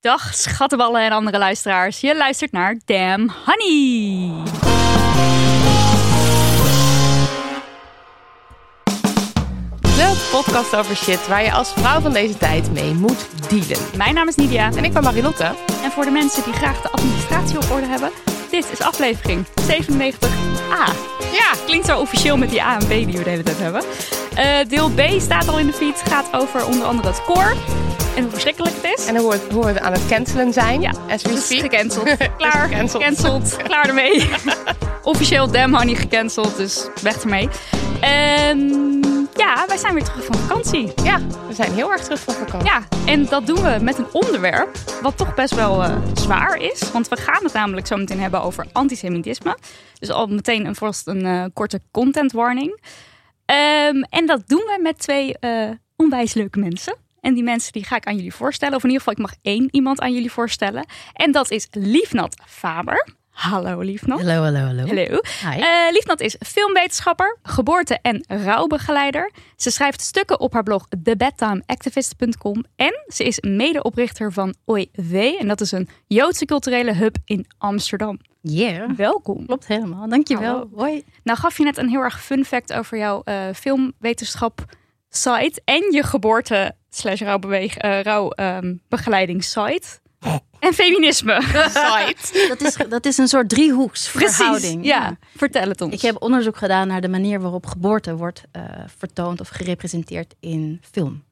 Dag schattenballen en andere luisteraars. Je luistert naar Damn Honey. De podcast over shit waar je als vrouw van deze tijd mee moet dealen. Mijn naam is Nidia. En ik ben Marilotte. En voor de mensen die graag de administratie op orde hebben, dit is aflevering 97a. Ja, klinkt zo officieel met die A en B die we de hele tijd hebben. Uh, deel B staat al in de feed, gaat over onder andere het koor. En hoe verschrikkelijk het is. En hoe we, hoe we aan het cancelen zijn. Ja, as we speak. gecanceld. Klaar, gecanceld. Klaar ermee. Officieel Damn Honey gecanceld, dus weg ermee. En ja, wij zijn weer terug van vakantie. Ja, we zijn heel erg terug van vakantie. Ja, en dat doen we met een onderwerp wat toch best wel uh, zwaar is. Want we gaan het namelijk zo meteen hebben over antisemitisme. Dus al meteen een, vast een uh, korte content warning. Um, en dat doen we met twee uh, onwijs leuke mensen. En die mensen die ga ik aan jullie voorstellen. Of in ieder geval, ik mag één iemand aan jullie voorstellen. En dat is Liefnat Faber. Hallo Liefnat. Hallo, hallo, hallo. Hallo. Uh, Liefnat is filmwetenschapper, geboorte- en rouwbegeleider. Ze schrijft stukken op haar blog thebedtimeactivist.com. En ze is medeoprichter van OIW. En dat is een Joodse culturele hub in Amsterdam. Yeah. Welkom. Klopt helemaal. Dankjewel. Hallo. Hoi. Nou gaf je net een heel erg fun fact over jouw uh, filmwetenschap site en je geboorte slash rouwbeweeg, uh, rouwbegeleidingssite. Um, en feminisme site. Dat is, dat is een soort driehoeksverhouding. Precies, ja. ja. Vertel het ons. Ik heb onderzoek gedaan naar de manier waarop geboorte wordt uh, vertoond of gerepresenteerd in film.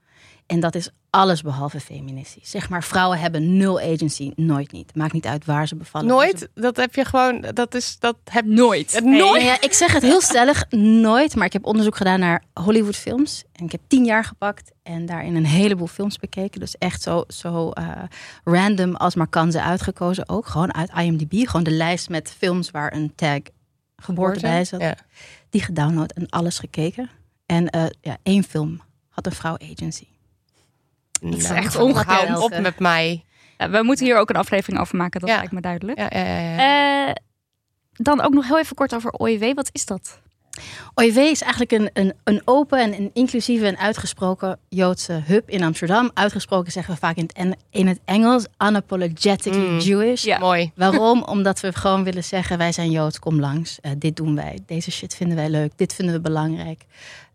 En dat is alles behalve feministisch. Zeg maar, vrouwen hebben nul agency, nooit niet. Maakt niet uit waar ze bevallen. Nooit? Ze... Dat heb je gewoon, dat is, dat heb nooit. Het nooit. Ja, ik zeg het heel stellig, nooit. Maar ik heb onderzoek gedaan naar Hollywood films. En ik heb tien jaar gepakt en daarin een heleboel films bekeken. Dus echt zo, zo uh, random als maar kan ze uitgekozen ook. Gewoon uit IMDb, gewoon de lijst met films waar een tag geboorte bij zat. Ja. Die gedownload en alles gekeken. En uh, ja, één film had een vrouw agency. Het is echt ongekend. op met mij. Ja, we moeten hier ook een aflevering over maken, dat ja. lijkt me duidelijk. Ja, ja, uh, dan ook nog heel even kort over OIW. Wat is dat? OIW is eigenlijk een, een, een open en een inclusieve en uitgesproken Joodse hub in Amsterdam. Uitgesproken zeggen we vaak in het, in het Engels, unapologetically mm. Jewish. Ja. Mooi. Waarom? Omdat we gewoon willen zeggen, wij zijn Joods, kom langs. Uh, dit doen wij, deze shit vinden wij leuk, dit vinden we belangrijk.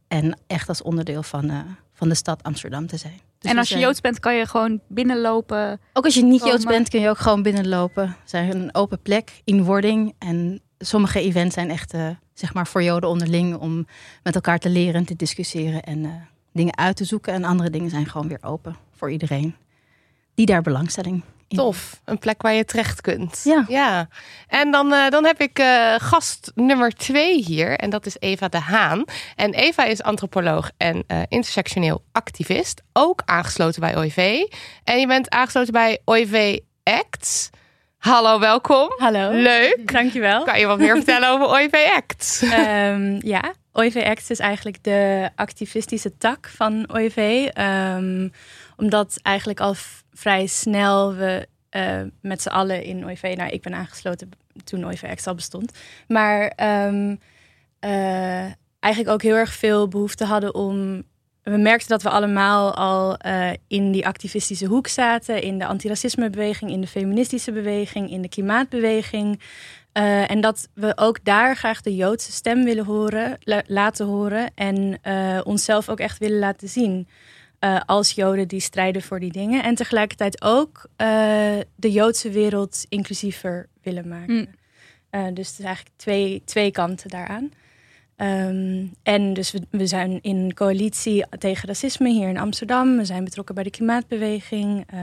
En echt als onderdeel van, uh, van de stad Amsterdam te zijn. Dus en als je Joods bent, kan je gewoon binnenlopen. Ook als je niet Joods bent, kun je ook gewoon binnenlopen. We zijn een open plek in wording. En sommige events zijn echt uh, zeg maar voor Joden onderling om met elkaar te leren, te discussiëren en uh, dingen uit te zoeken. En andere dingen zijn gewoon weer open voor iedereen die daar belangstelling in Tof, een plek waar je terecht kunt. Ja. ja. En dan, uh, dan heb ik uh, gast nummer twee hier. En dat is Eva de Haan. En Eva is antropoloog en uh, intersectioneel activist. Ook aangesloten bij OIV. En je bent aangesloten bij OIV Acts. Hallo, welkom. Hallo. Leuk. Dankjewel. Kan je wat meer vertellen over OIV Acts? Um, ja, OIV Acts is eigenlijk de activistische tak van OIV. Um, omdat eigenlijk al vrij snel we uh, met z'n allen in OIV, nou ik ben aangesloten toen OIV al bestond, maar um, uh, eigenlijk ook heel erg veel behoefte hadden om we merkten dat we allemaal al eh, in die activistische hoek zaten. In de antiracismebeweging, in de feministische beweging, in de klimaatbeweging. En dat we ook daar graag de Joodse stem willen horen, la laten horen. En onszelf ook echt willen laten zien. Uh, als Joden die strijden voor die dingen. En tegelijkertijd ook de Joodse wereld inclusiever willen maken. Mm. dus het is eigenlijk twee, twee kanten daaraan. Um, en dus we, we, zijn in coalitie tegen racisme hier in Amsterdam. We zijn betrokken bij de klimaatbeweging. Uh,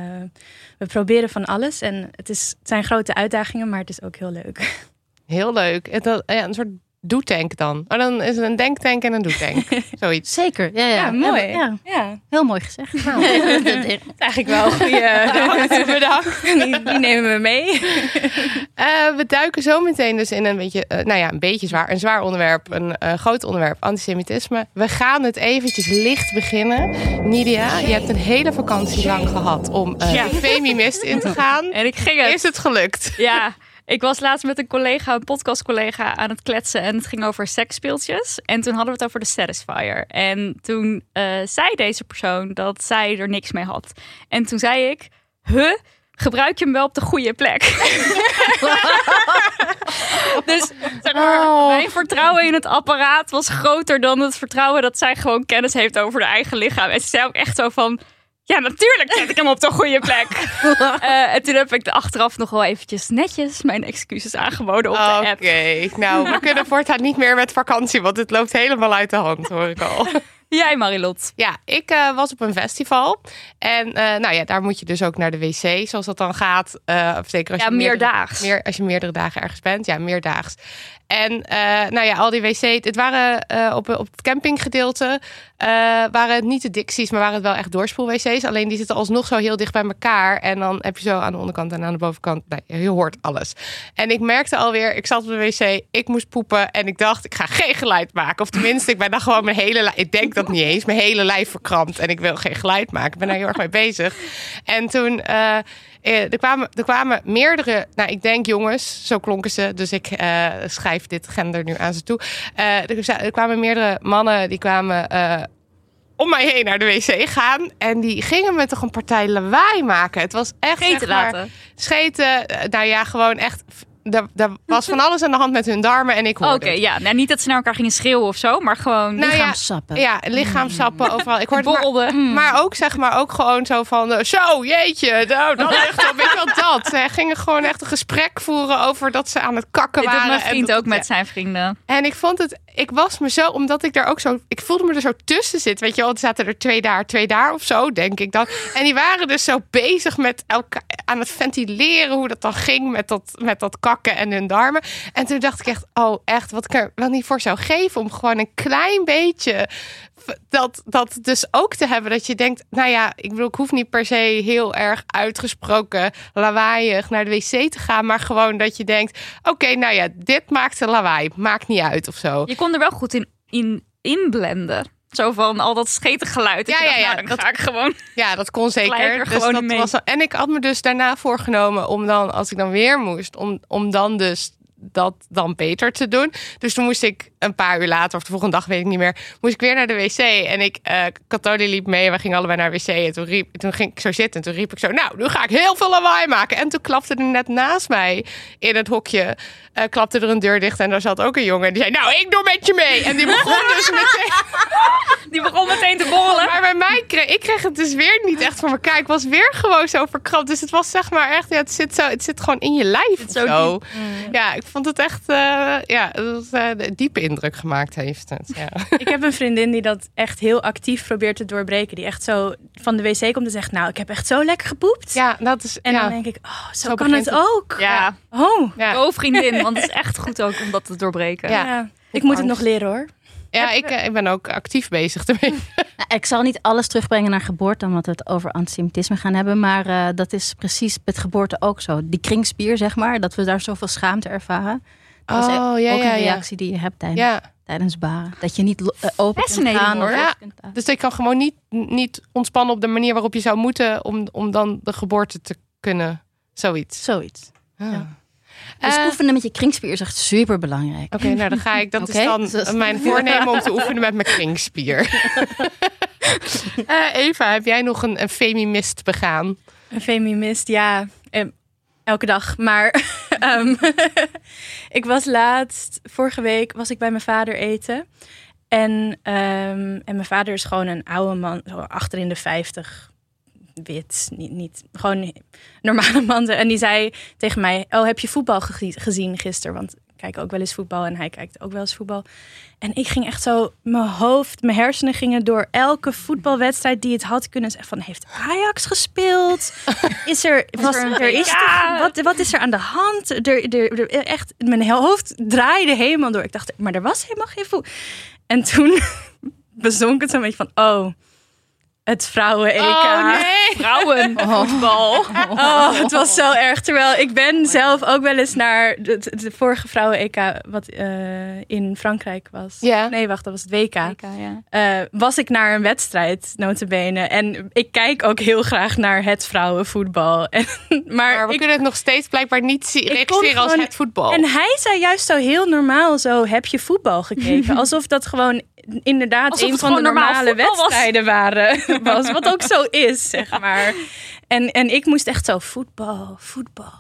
we proberen van alles. En het, is, het zijn grote uitdagingen, maar het is ook heel leuk. Heel leuk. Het, ja, een soort doetank dan. Maar dan is het een denktank en een doetank. Zoiets. Zeker. Ja, ja. ja mooi. Ja. ja. Heel mooi gezegd. Nou, eigenlijk wel een goede... bedankt. Die, die, nemen we mee. Uh, we duiken zo meteen dus in een beetje, uh, nou ja, een beetje zwaar, een zwaar onderwerp, een uh, groot onderwerp, antisemitisme. We gaan het eventjes licht beginnen. Nidia, je hebt een hele vakantie lang gehad om ja. de Femimist in te gaan. En ik ging het. Is het gelukt? Ja. Ik was laatst met een collega, een podcastcollega, aan het kletsen. En het ging over seksspeeltjes. En toen hadden we het over de Satisfier. En toen uh, zei deze persoon dat zij er niks mee had. En toen zei ik, huh? Gebruik je hem wel op de goede plek? dus zeg maar, oh. mijn vertrouwen in het apparaat was groter dan het vertrouwen dat zij gewoon kennis heeft over haar eigen lichaam. En ze zei ook echt zo van ja, natuurlijk zet ik hem op de goede plek. uh, en toen heb ik de achteraf nog wel eventjes netjes mijn excuses aangeboden op de okay. app. Oké, nou, we kunnen voortaan niet meer met vakantie, want het loopt helemaal uit de hand, hoor ik al. Jij, Marilot? Ja, ik uh, was op een festival. En uh, nou ja, daar moet je dus ook naar de wc, zoals dat dan gaat. Uh, zeker als ja, je meerdaags. Meer, als je meerdere dagen ergens bent. Ja, meerdaags. En nou ja, al die wc's, het waren op, op het campinggedeelte, uh, waren het niet de Dixies, maar waren het wel echt doorspoel-wc's. Alleen die zitten alsnog zo heel dicht bij elkaar. En dan heb je zo aan de onderkant en aan de bovenkant, nee, je hoort alles. En ik merkte alweer, ik zat op de wc, ik moest poepen en ik dacht, ik ga geen geluid maken. Of tenminste, ik ben dan gewoon mijn hele, ik denk dat niet eens, mijn hele lijf verkrampt. En ik wil geen geluid maken. Ik ben daar heel erg mee bezig. En toen... er, kwamen, er kwamen meerdere, nou ik denk jongens, zo klonken ze. Dus ik uh, schrijf dit gender nu aan ze toe. Uh, er, er, kwamen meerdere mannen die kwamen uh, om mij heen naar de wc gaan. En die gingen me toch een partij lawaai maken. Het was echt. Scheten zeg maar, laten. Scheten, nou ja, gewoon echt er was van alles aan de hand met hun darmen en ik hoorde Oké, okay, ja. Nou, niet dat ze naar elkaar gingen schreeuwen of zo, maar gewoon nou lichaamsappen. Ja, ja lichaamsappen mm. overal. Ik hoorde maar, maar, ook zeg maar ook gewoon zo van, uh, zo jeetje, nou, dat echt weet je wel dat. Ze gingen gewoon echt een gesprek voeren over dat ze aan het kakken waren. Dat mijn vriend en ook met zijn vrienden. En ik vond het, ik was me zo, omdat ik daar ook zo, ik voelde me er zo tussen zitten. Weet je wel, er zaten er twee daar, twee daar of zo, denk ik dan. En die waren dus zo bezig met elkaar aan het ventileren hoe dat dan ging met dat, met dat kakken en hun darmen. En toen dacht ik echt, oh echt, wat ik er wel niet voor zou geven om gewoon een klein beetje dat, dat dus ook te hebben. Dat je denkt, nou ja, ik bedoel, ik hoef niet per se heel erg uitgesproken lawaaiig naar de wc te gaan. Maar gewoon dat je denkt, oké, nou ja, dit maakt een lawaai. Maakt niet uit of zo. Je kon er wel goed in, in inblenden. Zo van al dat schetig geluid. Ja, ja, ja. Nou, dat ga ik gewoon. Ja, dat kon zeker. Dus dat mee. was, en ik had me dus daarna voorgenomen om dan, als ik dan weer moest, om, om dan dus dat dan beter te doen. Dus toen moest ik een paar uur later, of de volgende dag weet ik niet meer, moest ik weer naar de wc. En ik, uh, liep mee en we gingen allebei naar de wc. En toen, riep, toen ging ik zo zitten en toen riep ik zo, nou, nu ga ik heel veel lawaai maken. En toen klapte er net naast mij in het hokje, uh, klapte er een deur dicht en daar zat ook een jongen. En die zei, nou, ik doe met je mee. En die begon dus meteen... Die begon meteen te borrelen. Maar bij mij kreeg ik kreeg het dus weer niet echt voor elkaar. Ik was weer gewoon zo verkrampt. Dus het was zeg maar echt, ja, het zit zo, het zit gewoon in je lijf. Zo, zo. Mm. Ja, ik vond het echt, uh, ja, uh, diepe indruk gemaakt heeft. Het, ja. Ik heb een vriendin die dat echt heel actief probeert te doorbreken. Die echt zo van de wc komt en zegt, nou, ik heb echt zo lekker gepoept. Ja, dat is. En ja. dan denk ik, oh, zo, zo kan het ook. Ja. Oh, ja. Go vriendin, want het is echt goed ook om dat te doorbreken. Ja. ja. Ik moet het nog leren hoor. Ja, ik, ik ben ook actief bezig ermee. Nou, ik zal niet alles terugbrengen naar geboorte, omdat we het over antisemitisme gaan hebben. Maar uh, dat is precies met geboorte ook zo. Die kringspier, zeg maar, dat we daar zoveel schaamte ervaren. Dat is oh, ook ja, ja, een reactie die je hebt tijdens, ja. tijdens baren. Dat je niet uh, open kunt gaan. hoor. Ja. kunt gaan. Dus ik kan gewoon niet, niet ontspannen op de manier waarop je zou moeten om, om dan de geboorte te kunnen. Zoiets. Zoiets. Ah. Ja. Dus Eh, oefenen met je kringspier is echt super belangrijk. Oké, nou dan ga ik. Dat is dan dus- mijn voornemen om te oefenen met mijn kringspier. Eh, Eva, heb jij nog een, een femimist begaan? Een feminist, ja. Elke dag. Maar ehm, ik was laatst, vorige week, was ik bij mijn vader eten. En, ehm, en mijn vader is gewoon een oude man, achter in de 50, wit, niet, niet gewoon normale man. En die zei tegen mij: Oh, heb je voetbal ge- gezien gisteren? Want kijk ook wel eens voetbal en hij kijkt ook wel eens voetbal. En ik ging echt zo, mijn hoofd, mijn hersenen gingen door elke voetbalwedstrijd die het had kunnen zeggen. Van heeft Ajax gespeeld? Is er, was, er een er is toch, wat, wat is er aan de hand? Er, er, er- echt, mijn hoofd draaide helemaal door. Ik dacht, maar er was helemaal geen voetbal. En toen bezonk het zo'n beetje van, oh, het vrouwen-EK. Oh nee! Vrouwenvoetbal. Oh, het was zo erg. Terwijl ik ben zelf ook wel eens naar de, de vorige vrouwen-EK, wat eh, in Frankrijk was. Ja. Nee, wacht, dat was het WK. Kijk, ja. Eh, was ik naar een wedstrijd, notabene. En ik kijk ook heel graag naar het vrouwenvoetbal. En, maar Maar we ik, kunnen het nog steeds blijkbaar niet zi- Ik kon registreren als gewoon- het voetbal. en hij zei juist zo heel normaal zo, heb je voetbal gekeken? Alsof dat gewoon inderdaad Alsof een van de normale was. wedstrijden waren. Was, wat ook zo is, zeg maar. En, en ik moest echt zo, voetbal, voetbal.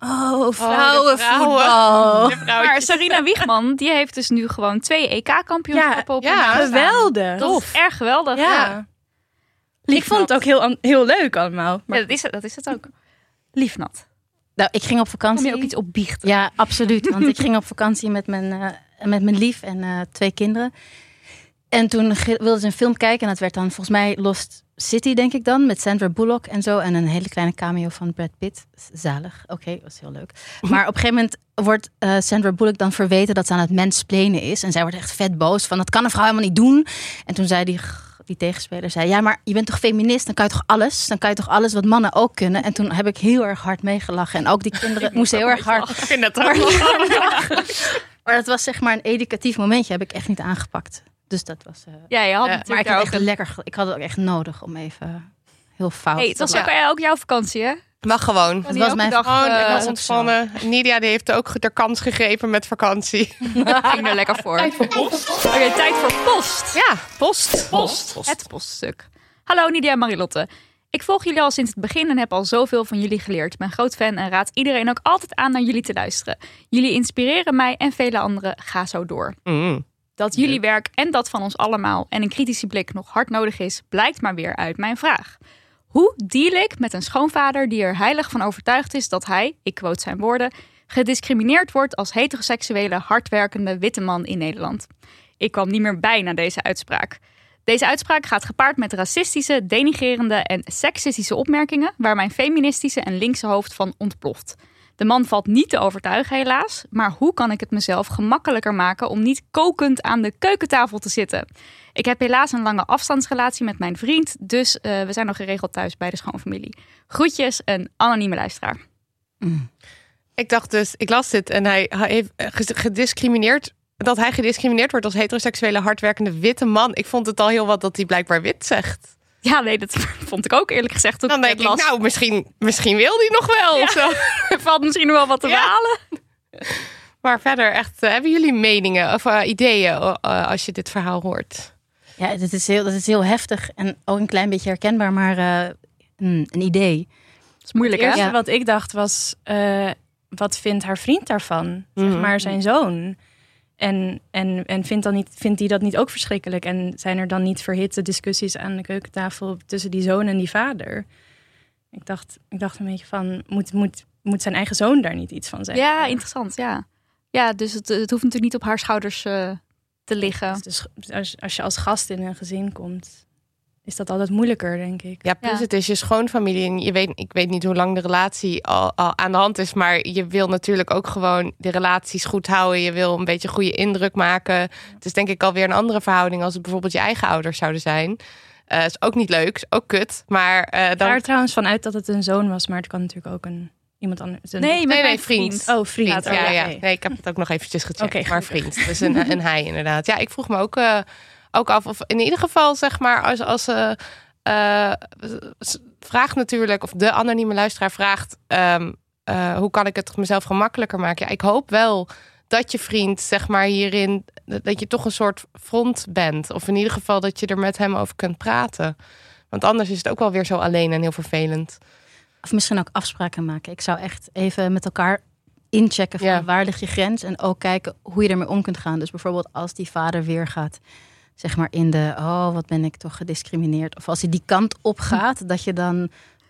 Oh, vrouwenvoetbal. De Maar. Sarina Wiegman, die heeft dus nu gewoon twee EK-kampioenschappen Ja, op ja. Geweldig. Dat is erg geweldig. Ja. Ik vond het ook heel, heel leuk allemaal. Maar Ja, dat, is het, dat is het ook. Liefnat. Nou, ik ging op Kom vakantie. je ook iets opbiechten? Ja, absoluut. Want ik ging op vakantie met mijn, eh, met mijn lief en eh, twee kinderen. En toen wilden ze een film kijken. En dat werd dan volgens mij Lost City, denk ik dan. Met Sandra Bullock en zo. En een hele kleine cameo van Brad Pitt. Zalig. Oké, was heel leuk. Maar op een gegeven moment wordt eh, Sandra Bullock dan verweten dat ze aan het mensplenen is. En zij wordt echt vet boos van dat kan een vrouw helemaal niet doen. En toen zei die, die tegenspeler, zei, ja maar je bent toch feminist? Dan kan je toch alles? Dan kan je toch alles wat mannen ook kunnen? En toen heb ik heel erg hard meegelachen. En ook die kinderen moesten heel erg hard Ik vind dat ook maar dat was zeg maar een educatief momentje, heb ik echt niet aangepakt. Dus dat was. eh, Ja, je had Ja, maar natuurlijk ik had ook echt een... lekker. Ik had het ook echt nodig om even heel fout. Hey, het was te ook, ook jouw vakantie, hè? Mag gewoon. Het was mijn dag, Gewoon eh, lekker ook ontspannen. Nidia die heeft ook de kans gegrepen met vakantie. ging er lekker voor. Oké, tijd voor post. Ja, post. Post. Het poststuk. Hallo Nidia en Marilotte. Ik volg jullie al sinds het begin en heb al zoveel van jullie geleerd. Ik ben groot fan en raad iedereen ook altijd aan naar jullie te luisteren. Jullie inspireren mij en vele anderen. Ga zo door. Mm. Dat jullie werk en dat van ons allemaal en een kritische blik nog hard nodig is, blijkt maar weer uit mijn vraag. Hoe deal ik met een schoonvader die er heilig van overtuigd is dat hij, ik quote zijn woorden, gediscrimineerd wordt als heteroseksuele, hardwerkende witte man in Nederland? Ik kwam niet meer bij na deze uitspraak. Deze uitspraak gaat gepaard met racistische, denigerende en seksistische opmerkingen waar mijn feministische en linkse hoofd van ontploft. De man valt niet te overtuigen, helaas. Maar hoe kan ik het mezelf gemakkelijker maken om niet kokend aan de keukentafel te zitten? Ik heb helaas een lange afstandsrelatie met mijn vriend, dus eh, we zijn nog geregeld thuis bij de schoonfamilie. Groetjes, een anonieme luisteraar. Ik dacht dus, ik las dit en hij, hij heeft eh, gediscrimineerd. Dat hij gediscrimineerd wordt als heteroseksuele hardwerkende witte man. Ik vond het al heel wat dat hij blijkbaar wit zegt. Ja, nee, dat vond ik ook eerlijk gezegd. Toen Dan denk het ik, las. nou, misschien, misschien wil hij nog wel. Of zo. er valt misschien nog wel wat te Ja. halen. Maar verder, echt, eh, hebben jullie meningen of eh, ideeën eh, als je dit verhaal hoort? Ja, dat is, heel, dat is heel heftig en ook een klein beetje herkenbaar, maar eh, mm, een idee. Dat is moeilijk, Het hè? Ja. wat ik dacht was, eh, wat vindt haar vriend daarvan? Zeg Mhm. maar zijn zoon. En, en, en vindt, dan niet, vindt hij dat niet ook verschrikkelijk? En zijn er dan niet verhitte discussies aan de keukentafel tussen die zoon en die vader? Ik dacht, ik dacht een beetje van, moet, moet, moet zijn eigen zoon daar niet iets van zeggen? Ja, interessant, ja. Ja, dus het, het hoeft natuurlijk niet op haar schouders eh, te liggen. Dus als, als je als gast in een gezin komt, is dat altijd moeilijker, denk ik. Ja, plus Ja. het is je schoonfamilie. En je weet, ik weet niet hoe lang de relatie al, al aan de hand is. Maar je wil natuurlijk ook gewoon de relaties goed houden. Je wil een beetje goede indruk maken. Het is denk ik alweer een andere verhouding als het bijvoorbeeld je eigen ouders zouden zijn. Eh is ook niet leuk, is ook kut. Maar eh, Ik dan. ga er trouwens vanuit dat het een zoon was, maar het kan natuurlijk ook een iemand anders. een- Nee, nee, mijn vriend. vriend. Oh, vriend. Vriend, ja, ja. Nee, ik heb het ook nog eventjes gecheckt. Oké, maar vriend. Dus een, een hij inderdaad. Ja, ik vroeg me ook, eh, ook af of in ieder geval zeg maar als, als ze eh, s- vraagt natuurlijk of de anonieme luisteraar vraagt ehm, eh, hoe kan ik het mezelf gemakkelijker maken? Ja, ik hoop wel dat je vriend, zeg maar, hierin, dat je toch een soort front bent. Of in ieder geval dat je er met hem over kunt praten. Want anders is het ook wel weer zo alleen en heel vervelend. Of misschien ook afspraken maken. Ik zou echt even met elkaar inchecken van Ja. waar ligt je grens. En ook kijken hoe je ermee om kunt gaan. Dus bijvoorbeeld als die vader weer gaat, zeg maar in de... Oh, wat ben ik toch gediscrimineerd. Of als hij die kant op gaat, dat je dan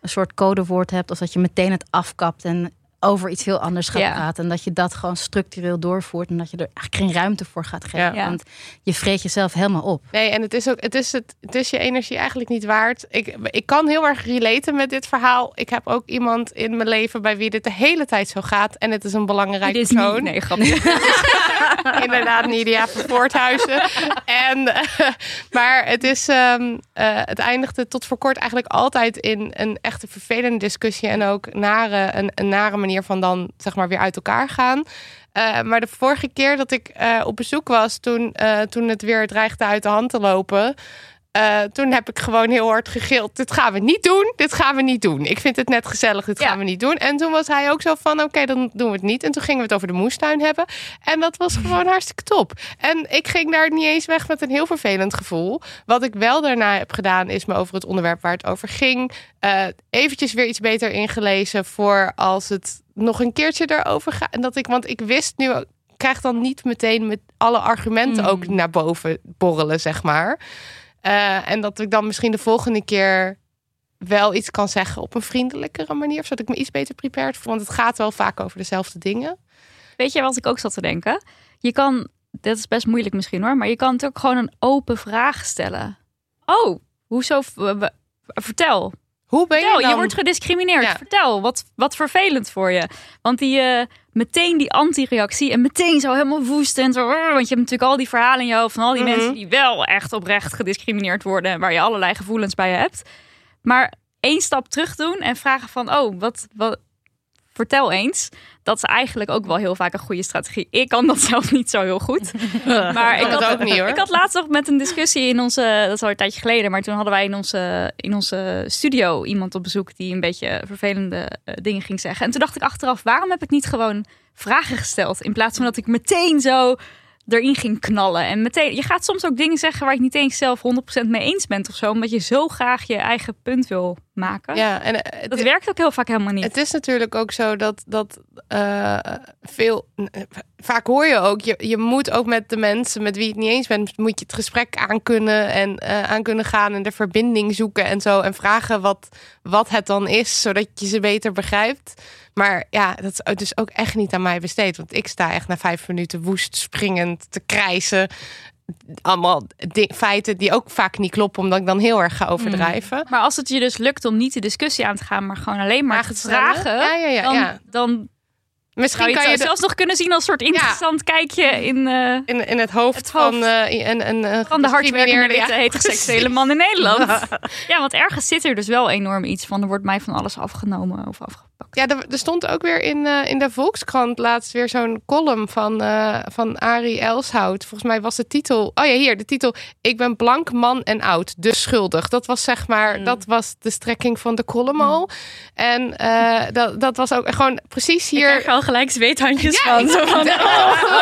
een soort codewoord hebt. Of dat je meteen het afkapt en over iets heel anders gaat Ja. praten. En dat je dat gewoon structureel doorvoert. En dat je er eigenlijk geen ruimte voor gaat geven. Ja. Want je vreet jezelf helemaal op. Nee, en het is ook, het is, het, het is je energie eigenlijk niet waard. Ik, ik kan heel erg relaten met dit verhaal. Ik heb ook iemand in mijn leven bij wie dit de hele tijd zo gaat. En het is een belangrijk Dit is persoon. niet, nee, grapje. Inderdaad, Nidia van Voorthuizen. En, maar het, is, ehm, eh, het eindigde tot voor kort eigenlijk altijd in een echte vervelende discussie. En ook nare, een, een nare manier van dan zeg maar weer uit elkaar gaan. Eh, maar de vorige keer dat ik eh, op bezoek was, toen, eh, toen het weer dreigde uit de hand te lopen. Eh, toen heb ik gewoon heel hard gegild. Dit gaan we niet doen. Dit gaan we niet doen. Ik vind het net gezellig. Dit Ja. gaan we niet doen. En toen was hij ook zo van: oké, dan doen we het niet. En toen gingen we het over de moestuin hebben. En dat was gewoon hartstikke top. En ik ging daar niet eens weg met een heel vervelend gevoel. Wat ik wel daarna heb gedaan, is me over het onderwerp waar het over ging. eh eventjes weer iets beter ingelezen voor als het nog een keertje erover gaat. En dat ik, want ik wist nu, ook- ik krijg dan niet meteen met alle argumenten Mm. ook naar boven borrelen, zeg maar. Eh, en dat ik dan misschien de volgende keer wel iets kan zeggen op een vriendelijkere manier. Zodat ik me iets beter prepared voel. Want het gaat wel vaak over dezelfde dingen. Weet je wat ik ook zat te denken? Je kan, dit is best moeilijk misschien hoor, maar je kan natuurlijk gewoon een open vraag stellen. Oh, hoezo? Vertel. Hoe ben je Vertel, dan? je wordt gediscrimineerd. Ja. Vertel, wat, wat vervelend voor je. Want die, eh, meteen die anti-reactie en meteen zo helemaal woestend. Want je hebt natuurlijk al die verhalen in je hoofd van al die Mhm. mensen die wel echt oprecht gediscrimineerd worden. En waar je allerlei gevoelens bij hebt. Maar één stap terug doen en vragen van, oh, wat, wat, vertel eens. Dat is eigenlijk ook wel heel vaak een goede strategie. Ik kan dat zelf niet zo heel goed. Maar ik had, ook niet, hoor. ik had laatst nog met een discussie in onze, dat is al een tijdje geleden, maar toen hadden wij in onze, in onze studio iemand op bezoek die een beetje vervelende eh, dingen ging zeggen. En toen dacht ik achteraf, waarom heb ik niet gewoon vragen gesteld? In plaats van dat ik meteen zo erin ging knallen. En meteen, je gaat soms ook dingen zeggen waar je niet eens zelf 100% mee eens bent of zo, omdat je zo graag je eigen punt wil maken. Ja, en eh, het, Dat werkt ook heel vaak helemaal niet. het is natuurlijk ook zo dat, dat eh, veel. Vaak hoor je ook, je, je moet ook met de mensen met wie je het niet eens bent, moet je het gesprek aankunnen en eh aan kunnen gaan en de verbinding zoeken en zo. En vragen wat, wat het dan is, zodat je ze beter begrijpt. Maar ja, dat is dus ook echt niet aan mij besteed. Want ik sta echt na vijf minuten woest springend te krijsen. Allemaal feiten die ook vaak niet kloppen, omdat ik dan heel erg ga overdrijven. Maar als het je dus lukt om niet de discussie aan te gaan, maar gewoon alleen maar Vragen te vragen, Ja, ja, ja, dan, ja. dan Misschien je kan het je de- zelfs nog kunnen zien als soort interessant kijkje in, eh, in, in het hoofd, Het hoofd. van eh, een, een, van de hardwerkende gediscrimineerde- witte ja, heteroseksuele man in Nederland. Ja. want ergens zit er dus wel enorm iets van, er wordt mij van alles afgenomen of afgepakt. Ja, er, er stond ook weer in, eh, in de Volkskrant laatst weer zo'n column van, eh van Arie Elshout. Volgens mij was de titel. Oh ja, hier, de titel. Ik ben blank, man en oud, dus schuldig. Dat was zeg maar, Mm. dat was de strekking van de column al. En eh, dat, dat was ook gewoon precies Hier hier. krijg al gelijk zweethandjes Ja, van. ik- Zo van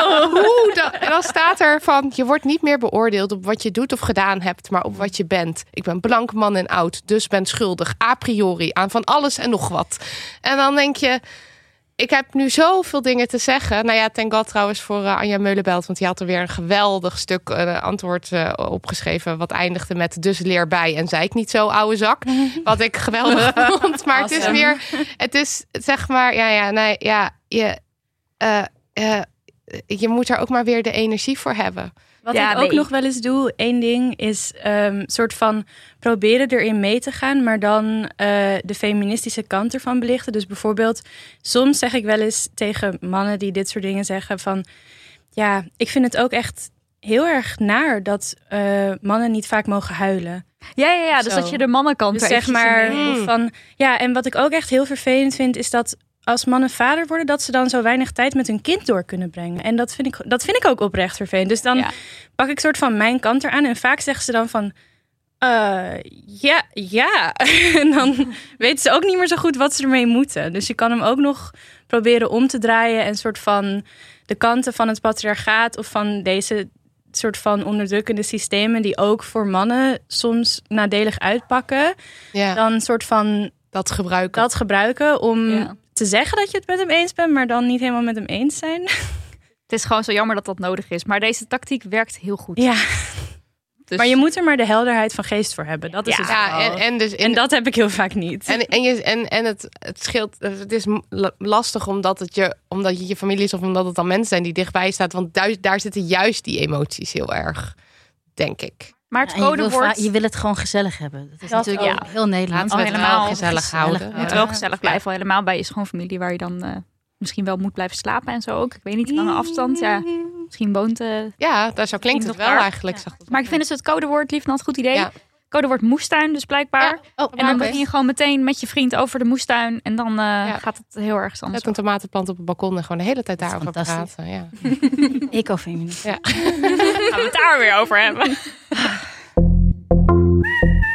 Hoe dan? En dan staat er van: je wordt niet meer beoordeeld op wat je doet of gedaan hebt, maar op wat je bent. Ik ben blank, man en oud, dus ben schuldig a priori aan van alles en nog wat. En dan denk je. Ik heb nu zoveel dingen te zeggen. Nou ja, thank god trouwens voor eh, Anja Meulenbelt. Want die had er weer een geweldig stuk eh, antwoord eh, opgeschreven. Wat eindigde met dus leer bij en zei ik niet zo, oude zak. Wat ik geweldig vond. Maar het is weer... Het is zeg maar... Ja, ja, nee, ja. Je, je moet er ook maar weer de energie voor hebben. Wat Ja, ik ook nee. nog wel eens doe, één ding, is een soort van proberen erin mee te gaan, maar dan eh, de feministische kant ervan belichten. Dus bijvoorbeeld, soms zeg ik wel eens tegen mannen die dit soort dingen zeggen van, ja, ik vind het ook echt heel erg naar dat eh, mannen niet vaak mogen huilen. Ja, ja, ja. Dus dat je de mannenkant Dus zeg maar, van, ja, en wat ik ook echt heel vervelend vind, is dat als mannen vader worden, dat ze dan zo weinig tijd met hun kind door kunnen brengen. En dat vind ik, dat vind ik ook oprecht vervelend. Dus dan Ja. pak ik soort van mijn kant eraan. En vaak zeggen ze dan van, Eh, ja, ja. en dan weten ze ook niet meer zo goed wat ze ermee moeten. Dus je kan hem ook nog proberen om te draaien en soort van de kanten van het patriarchaat of van deze soort van onderdrukkende systemen die ook voor mannen soms nadelig uitpakken, Ja, dan soort van dat gebruiken. dat gebruiken om Ja. Te zeggen dat je het met hem eens bent, maar dan niet helemaal met hem eens zijn. Het is gewoon zo jammer dat dat nodig is. Maar deze tactiek werkt heel goed. Ja, Dus- maar je moet er maar de helderheid van geest voor hebben. Dat is Ja. het ja, en, en, dus En dat heb ik heel vaak niet. En, en, je, en, en het, het scheelt, het is lastig omdat het je, omdat je je familie is of omdat het dan mensen zijn die dichtbij staat. Want daar, daar zitten juist die emoties heel erg, denk ik. Maar het Ja, en je, wil codewoord je wil het gewoon gezellig hebben. Dat is Dat natuurlijk ook. heel Nederlands. Laten we Al het helemaal wel gezellig, houden. gezellig. moet Ja. wel gezellig blijven. Al helemaal bij je schoonfamilie waar je dan eh, misschien wel moet blijven slapen en zo ook. Ik weet niet, lange afstand. Ja, misschien woont... eh, Ja, daar zo klinkt het wel daar. eigenlijk. het Maar ik vind dus het codewoord lief een goed idee. Ja. Codewoord moestuin dus blijkbaar. Oh, En dan begin je gewoon meteen met je vriend over de moestuin. En dan eh, gaat het heel erg anders. Zet een tomatenplant op het balkon en gewoon de hele tijd daarover praten. Ja. Ecofeminist. Ja. Gaan we het daar weer over hebben.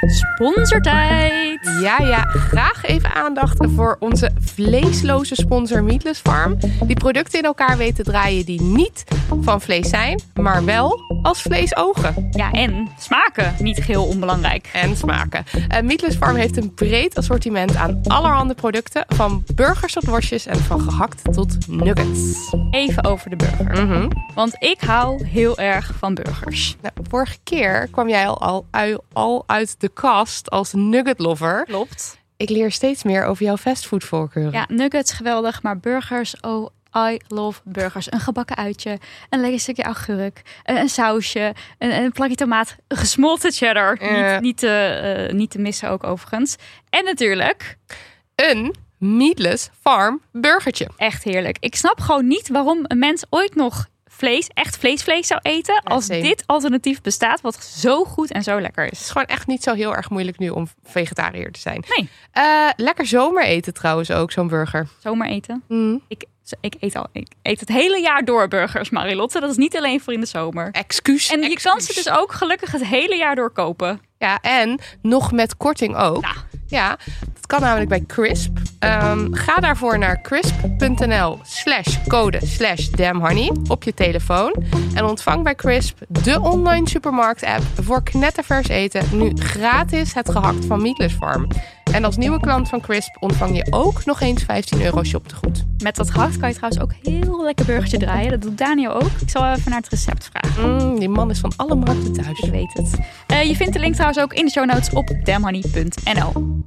Sponsortijd. ja, ja, graag even aandacht voor onze vleesloze sponsor Meatless Farm. Die producten in elkaar weten te draaien die niet van vlees zijn, maar wel als vlees ogen. Ja, en smaken. Niet geheel onbelangrijk. en smaken. Uh, Meatless Farm heeft een breed assortiment aan allerhande producten. Van burgers tot worstjes en van gehakt tot nuggets. Even over de burger. Mhm. Want ik hou heel erg van burgers. Nou, vorige keer kwam jij al, al, al uit de kast als nugget lover. Klopt. Ik leer steeds meer over jouw fastfoodvoorkeuren. Ja, nuggets geweldig, maar burgers, oh, I love burgers. Een gebakken uitje, een lekker stukje augurk, een, een sausje, een, een plakje tomaat, gesmolten cheddar. Niet, niet, te, eh, niet te missen ook overigens. En natuurlijk, Een Meatless Farm burgertje. echt heerlijk. Ik snap gewoon niet waarom een mens ooit nog vlees, echt vleesvlees zou eten... als same. dit alternatief bestaat, wat zo goed en zo lekker Het is is. gewoon echt niet zo heel erg moeilijk nu om vegetariër te zijn. Nee. Eh, lekker zomer eten trouwens ook, zo'n burger. Zomaar eten. Mm. Ik, ik, eet al, ik eet het hele jaar door burgers, Marilotte. Dat is niet alleen voor in de zomer. Excuus. En je excuus. kan ze dus ook gelukkig het hele jaar door kopen. Ja, en nog met korting ook. Nou. Ja, dat kan namelijk bij Crisp. Ehm, ga daarvoor naar crisp.nl slash code slash damnhoney op je telefoon. En ontvang bij Crisp, de online supermarkt app voor knettervers eten, nu gratis het gehakt van Meatless Farm. En als nieuwe klant van Crisp ontvang je ook nog eens 15 euro shoptegoed. Met dat gehakt kan je trouwens ook heel lekker burgertje draaien. Dat doet Daniel ook. Ik zal even naar het recept vragen. Mm, die man is van alle markten thuis. Ik weet het. Eh, je vindt de link trouwens ook in de show notes op damhoney.nl.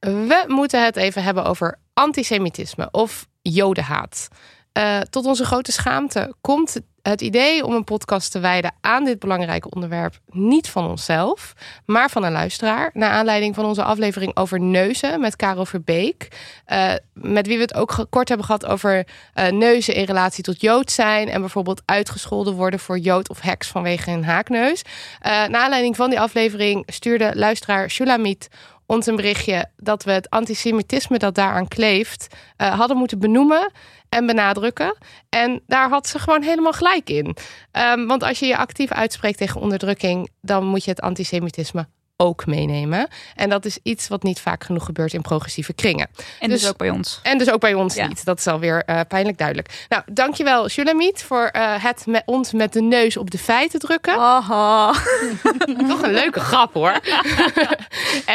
We moeten het even hebben over antisemitisme of jodenhaat. Eh, tot onze grote schaamte komt het idee om een podcast te wijden aan dit belangrijke onderwerp niet van onszelf, maar van een luisteraar. Naar aanleiding van onze aflevering over neuzen met Karel Verbeek. eh, met wie we het ook kort hebben gehad over eh, neuzen in relatie tot jood zijn. En bijvoorbeeld uitgescholden worden voor jood of heks vanwege een haakneus. Eh naar aanleiding van die aflevering stuurde luisteraar Shulamit ons een berichtje dat we het antisemitisme dat daaraan kleeft hadden moeten benoemen en benadrukken. En daar had ze gewoon helemaal gelijk in. Ehm, want als je je actief uitspreekt tegen onderdrukking, dan moet je het antisemitisme ook meenemen. En dat is iets wat niet vaak genoeg gebeurt in progressieve kringen. En dus, Dus- ook bij ons. En dus ook bij ons Ja. niet. Dat is alweer eh pijnlijk duidelijk. Nou, dankjewel Shulamit voor eh, het met ons met de neus op de feiten drukken. Haha. Toch een leuke grap hoor.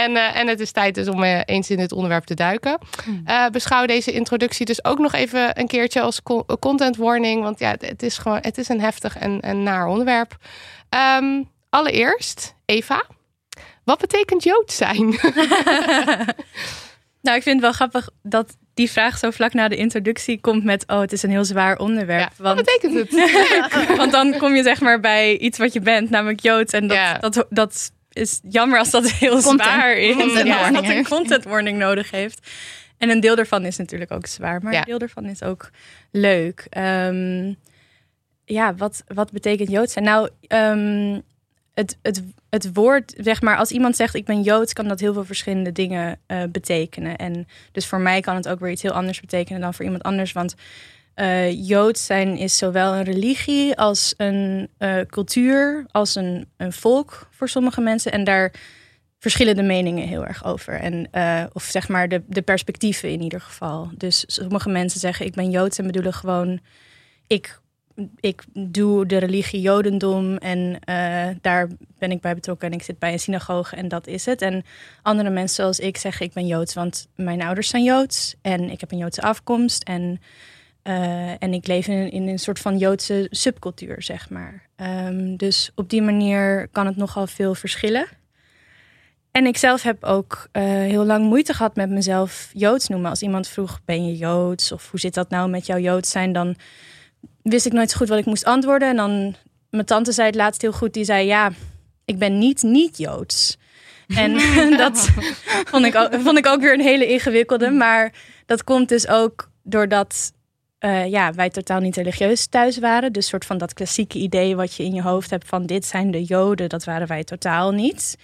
en, eh, en het is tijd dus om eens in dit onderwerp te duiken. Eh, beschouw deze introductie dus ook nog even een keertje als co- content warning. Want ja, het, het is gewoon het is een heftig en, en naar onderwerp. Ehm, allereerst, Eva. Wat betekent Jood zijn? Nou, ik vind het wel grappig dat die vraag zo vlak na de introductie komt met... oh, het is een heel zwaar onderwerp. Ja, wat want, betekent het? want dan kom je zeg maar bij iets wat je bent, namelijk Joods. En dat, Ja. dat, dat is jammer als dat heel Content. zwaar is. Content en dat een content warning nodig heeft. En een deel daarvan is natuurlijk ook zwaar. Maar een deel daarvan is ook leuk. Ehm, ja, wat, wat betekent Joods zijn? Nou, ehm, het, het, het woord, zeg maar, als iemand zegt ik ben Joods, kan dat heel veel verschillende dingen eh, betekenen. En dus voor mij kan het ook weer iets heel anders betekenen dan voor iemand anders. Want uh, Joods zijn is zowel een religie als een uh, cultuur, als een, een volk voor sommige mensen. En daar verschillen de meningen heel erg over. En, of zeg maar de, de perspectieven in ieder geval. Dus sommige mensen zeggen ik ben Joods en bedoelen gewoon ik ik doe de religie Jodendom en uh, daar ben ik bij betrokken en ik zit bij een synagoge en dat is het. En andere mensen zoals ik zeggen ik ben Joods, want mijn ouders zijn Joods en ik heb een Joodse afkomst en, uh, en ik leef in, in, een soort van Joodse subcultuur, zeg maar. Um, dus op die manier kan het nogal veel verschillen. En ik zelf heb ook uh, heel lang moeite gehad met mezelf Joods noemen. Als iemand vroeg, ben je Joods? Of hoe zit dat nou met jouw Joods zijn? Dan wist ik nooit zo goed wat ik moest antwoorden. En dan, mijn tante zei het laatst heel goed. Die zei, ja, ik ben niet niet-Joods. En dat vond ik, ook, vond ik ook weer een hele ingewikkelde. Maar dat komt dus ook doordat uh, ja, wij totaal niet religieus thuis waren. Dus soort van dat klassieke idee wat je in je hoofd hebt van dit zijn de Joden, dat waren wij totaal niet.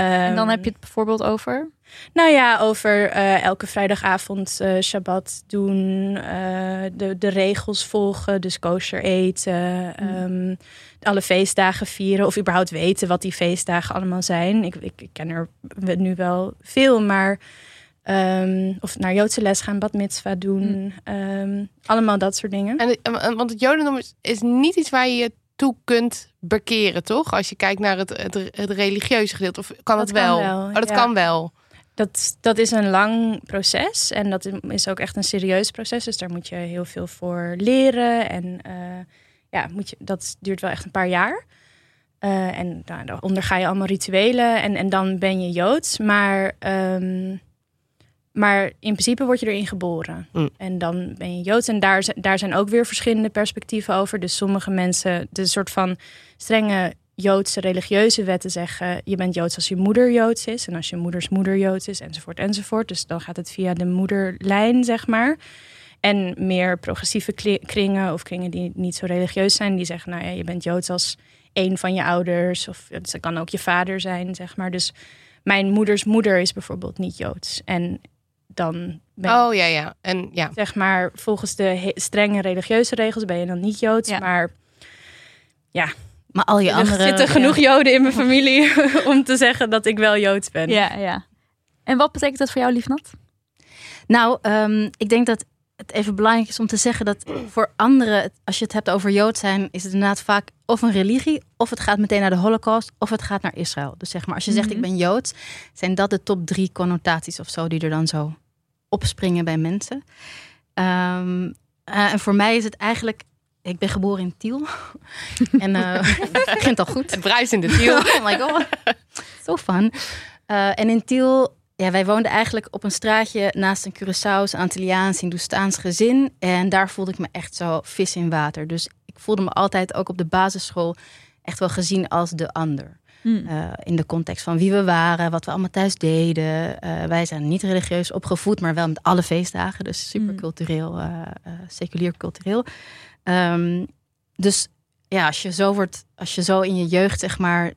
Um, en dan heb je het bijvoorbeeld over? Nou ja, over uh, elke vrijdagavond uh, Shabbat doen, uh, de, de regels volgen, dus kosher eten, mm. um, alle feestdagen vieren of überhaupt weten wat die feestdagen allemaal zijn. Ik, ik, ik ken er nu wel veel, maar um, of naar Joodse les gaan, bad mitzvah doen, mm. um, allemaal dat soort dingen. En, want het Jodendom is, is niet iets waar je je toe kunt bekeren, toch? Als je kijkt naar het, het, het religieuze gedeelte, of kan dat het wel? Kan wel oh, dat ja. kan wel. Dat, dat is een lang proces en dat is ook echt een serieus proces. Dus daar moet je heel veel voor leren. En uh, ja, moet je, dat duurt wel echt een paar jaar. Uh, en nou, dan onderga je allemaal rituelen en, en dan ben je Joods. Maar, um, maar in principe word je erin geboren. Mm. En dan ben je Joods. En daar, daar zijn ook weer verschillende perspectieven over. Dus sommige mensen, de soort van strenge Joodse religieuze wetten zeggen: je bent Joods als je moeder Joods is en als je moeders moeder Joods is, enzovoort, enzovoort. Dus dan gaat het via de moederlijn, zeg maar. En meer progressieve kringen of kringen die niet zo religieus zijn, die zeggen: nou ja, je bent Joods als een van je ouders, of het kan ook je vader zijn, zeg maar. Dus mijn moeders moeder is bijvoorbeeld niet Joods. En dan ben oh ja, ja. En ja. Zeg maar, volgens de strenge religieuze regels ben je dan niet Joods, ja. maar ja, maar al je andere... Er zitten genoeg ja. Joden in mijn familie om te zeggen dat ik wel Joods ben. Ja, ja. En wat betekent dat voor jou, Liefnat? Nou, um, ik denk dat het even belangrijk is om te zeggen dat voor anderen, als je het hebt over Jood zijn, is het inderdaad vaak of een religie, of het gaat meteen naar de Holocaust, of het gaat naar Israël. Dus zeg maar, als je zegt mm -hmm. ik ben Joods, zijn dat de top drie connotaties of zo die er dan zo opspringen bij mensen. Um, uh, en voor mij is het eigenlijk ik ben geboren in Tiel. en uh, begint al goed. Het bruis in de Tiel. oh my god. Zo so fun. Uh, en in Tiel, ja, wij woonden eigenlijk op een straatje naast een Curaçao's, Antilliaans, Hindoestaans gezin. En daar voelde ik me echt zo vis in water. Dus ik voelde me altijd ook op de basisschool echt wel gezien als de ander. Hmm. Uh, in de context van wie we waren, wat we allemaal thuis deden. Uh, wij zijn niet religieus opgevoed, maar wel met alle feestdagen. Dus super cultureel, uh, seculier cultureel. Um, dus ja, als je zo wordt, als je zo in je jeugd, zeg maar,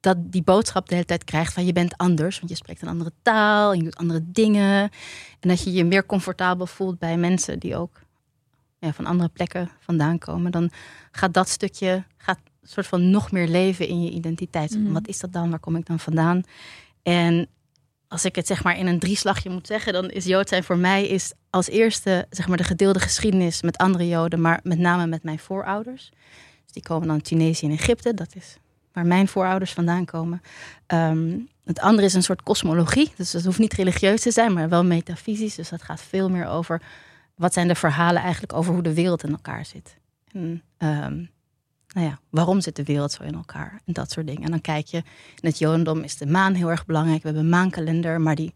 dat die boodschap de hele tijd krijgt van je bent anders, want je spreekt een andere taal en je doet andere dingen. En dat je je meer comfortabel voelt bij mensen die ook ja, van andere plekken vandaan komen, dan gaat dat stukje gaat soort van nog meer leven in je identiteit. Mm. Wat is dat dan? Waar kom ik dan vandaan? En als ik het zeg maar in een drieslagje moet zeggen, dan is Jood zijn voor mij is als eerste zeg maar de gedeelde geschiedenis met andere Joden, maar met name met mijn voorouders. Dus die komen dan Tunesië en Egypte, dat is waar mijn voorouders vandaan komen. Um, het andere is een soort kosmologie, dus het hoeft niet religieus te zijn, maar wel metafysisch. Dus dat gaat veel meer over wat zijn de verhalen eigenlijk over hoe de wereld in elkaar zit. En, um, nou ja, waarom zit de wereld zo in elkaar? En dat soort dingen. En dan kijk je, in het Jodendom is de maan heel erg belangrijk. We hebben een maankalender, maar die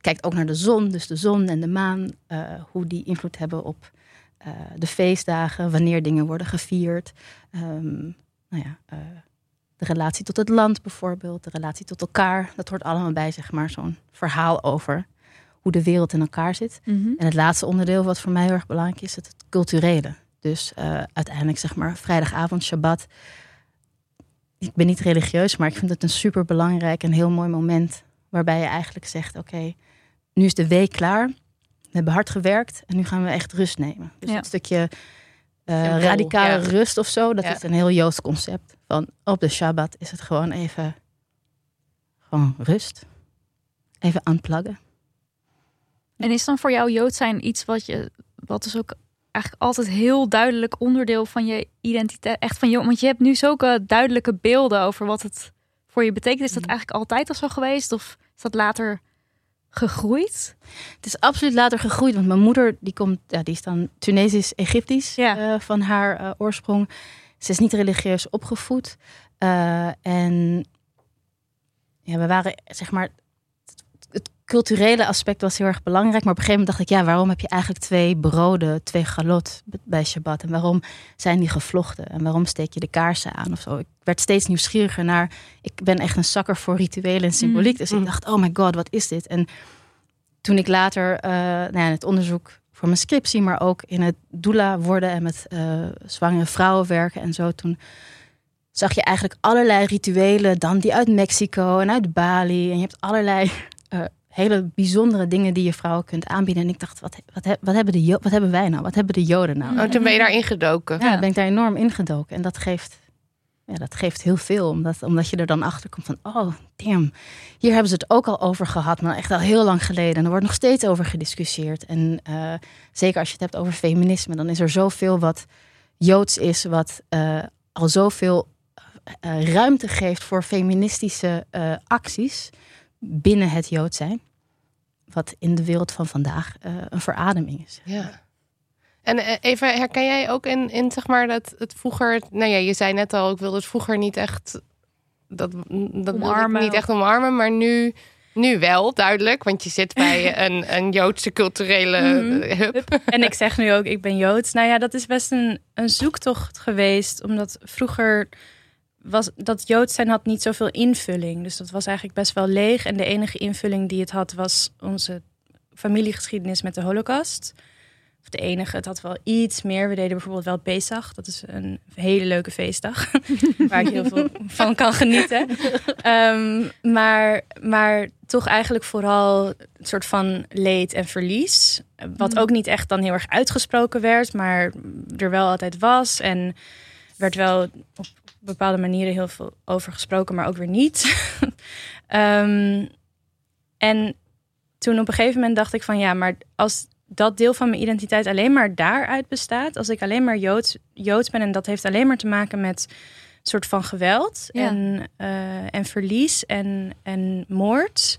kijkt ook naar de zon. Dus de zon en de maan, uh, hoe die invloed hebben op uh, de feestdagen, wanneer dingen worden gevierd. Um, nou ja, uh, de relatie tot het land bijvoorbeeld, de relatie tot elkaar. Dat hoort allemaal bij, zeg maar, zo'n verhaal over hoe de wereld in elkaar zit. Mm -hmm. En het laatste onderdeel wat voor mij heel erg belangrijk is, het culturele. Dus uh, uiteindelijk zeg maar vrijdagavond, Shabbat. Ik ben niet religieus, maar ik vind het een super belangrijk en heel mooi moment. Waarbij je eigenlijk zegt, oké, okay, nu is de week klaar. we hebben hard gewerkt en nu gaan we echt rust nemen. Dus Ja. een stukje eh, Symbool, radicale ja. rust of zo, dat Ja. is een heel Joods concept. Van op de Shabbat is het gewoon even, gewoon rust. Even unpluggen. En is dan voor jou Jood zijn iets wat je, wat dus ook eigenlijk altijd heel duidelijk onderdeel van je identiteit, echt van je, want je hebt nu zulke duidelijke beelden over wat het voor je betekent. Is dat Mhm. eigenlijk altijd al zo geweest of is dat later gegroeid? Het is absoluut later gegroeid, want mijn moeder die komt, ja, die is dan Tunesisch-Egyptisch Ja. eh, van haar eh, oorsprong. Ze is niet religieus opgevoed. Eh, en ja, we waren, zeg maar, culturele aspect was heel erg belangrijk. Maar op een gegeven moment dacht ik, ja, waarom heb je eigenlijk twee broden, twee galot bij Shabbat? En waarom zijn die gevlochten? En waarom steek je de kaarsen aan of zo? Ik werd steeds nieuwsgieriger naar, ik ben echt een zakker voor rituelen en symboliek. Dus ik Mm. dacht, oh my god, wat is dit? En toen ik later eh, nou ja, in het onderzoek voor mijn scriptie, maar ook in het doula worden en met eh, zwangere vrouwen werken en zo, toen zag je eigenlijk allerlei rituelen, dan die uit Mexico en uit Bali. En je hebt allerlei eh, hele bijzondere dingen die je vrouwen kunt aanbieden. En ik dacht, wat, wat, wat, hebben, de wat hebben wij nou? Wat hebben de Joden nou? Oh, toen ben je daar ingedoken. Ja, ben ik daar enorm ingedoken. En dat geeft, ja, dat geeft heel veel. Omdat, omdat je er dan achter komt van, oh, damn. Hier hebben ze het ook al over gehad, maar echt al heel lang geleden. En er wordt nog steeds over gediscussieerd. En eh, zeker als je het hebt over feminisme, dan is er zoveel wat Joods is, wat eh, al zoveel eh, ruimte geeft voor feministische eh, acties binnen het Jood zijn. Wat in de wereld van vandaag eh, een verademing is. Ja. En eh, even, herken jij ook in, in zeg maar dat het vroeger, nou ja, je zei net al, ik wilde het vroeger niet echt, dat, dat Omarmen. niet echt omarmen, maar nu, nu wel, duidelijk, want je zit bij een, een Joodse culturele Mhm. eh, hub. En ik zeg nu ook, ik ben Joods. Nou ja, dat is best een, een zoektocht geweest. Omdat vroeger was dat Joods zijn had niet zoveel invulling. Dus dat was eigenlijk best wel leeg. En de enige invulling die het had was onze familiegeschiedenis met de Holocaust. Of de enige, het had wel iets meer. We deden bijvoorbeeld wel Pesach. Dat is een hele leuke feestdag. waar ik heel veel van kan genieten. Ehm, maar, maar toch eigenlijk vooral een soort van leed en verlies. Wat Mhm. ook niet echt dan heel erg uitgesproken werd, maar er wel altijd was. En werd wel op bepaalde manieren heel veel over gesproken, maar ook weer niet. Ehm, en toen op een gegeven moment dacht ik van ja, maar als dat deel van mijn identiteit alleen maar daaruit bestaat, als ik alleen maar Joods, Joods ben en dat heeft alleen maar te maken met soort van geweld Ja. en, eh, en verlies en, en moord.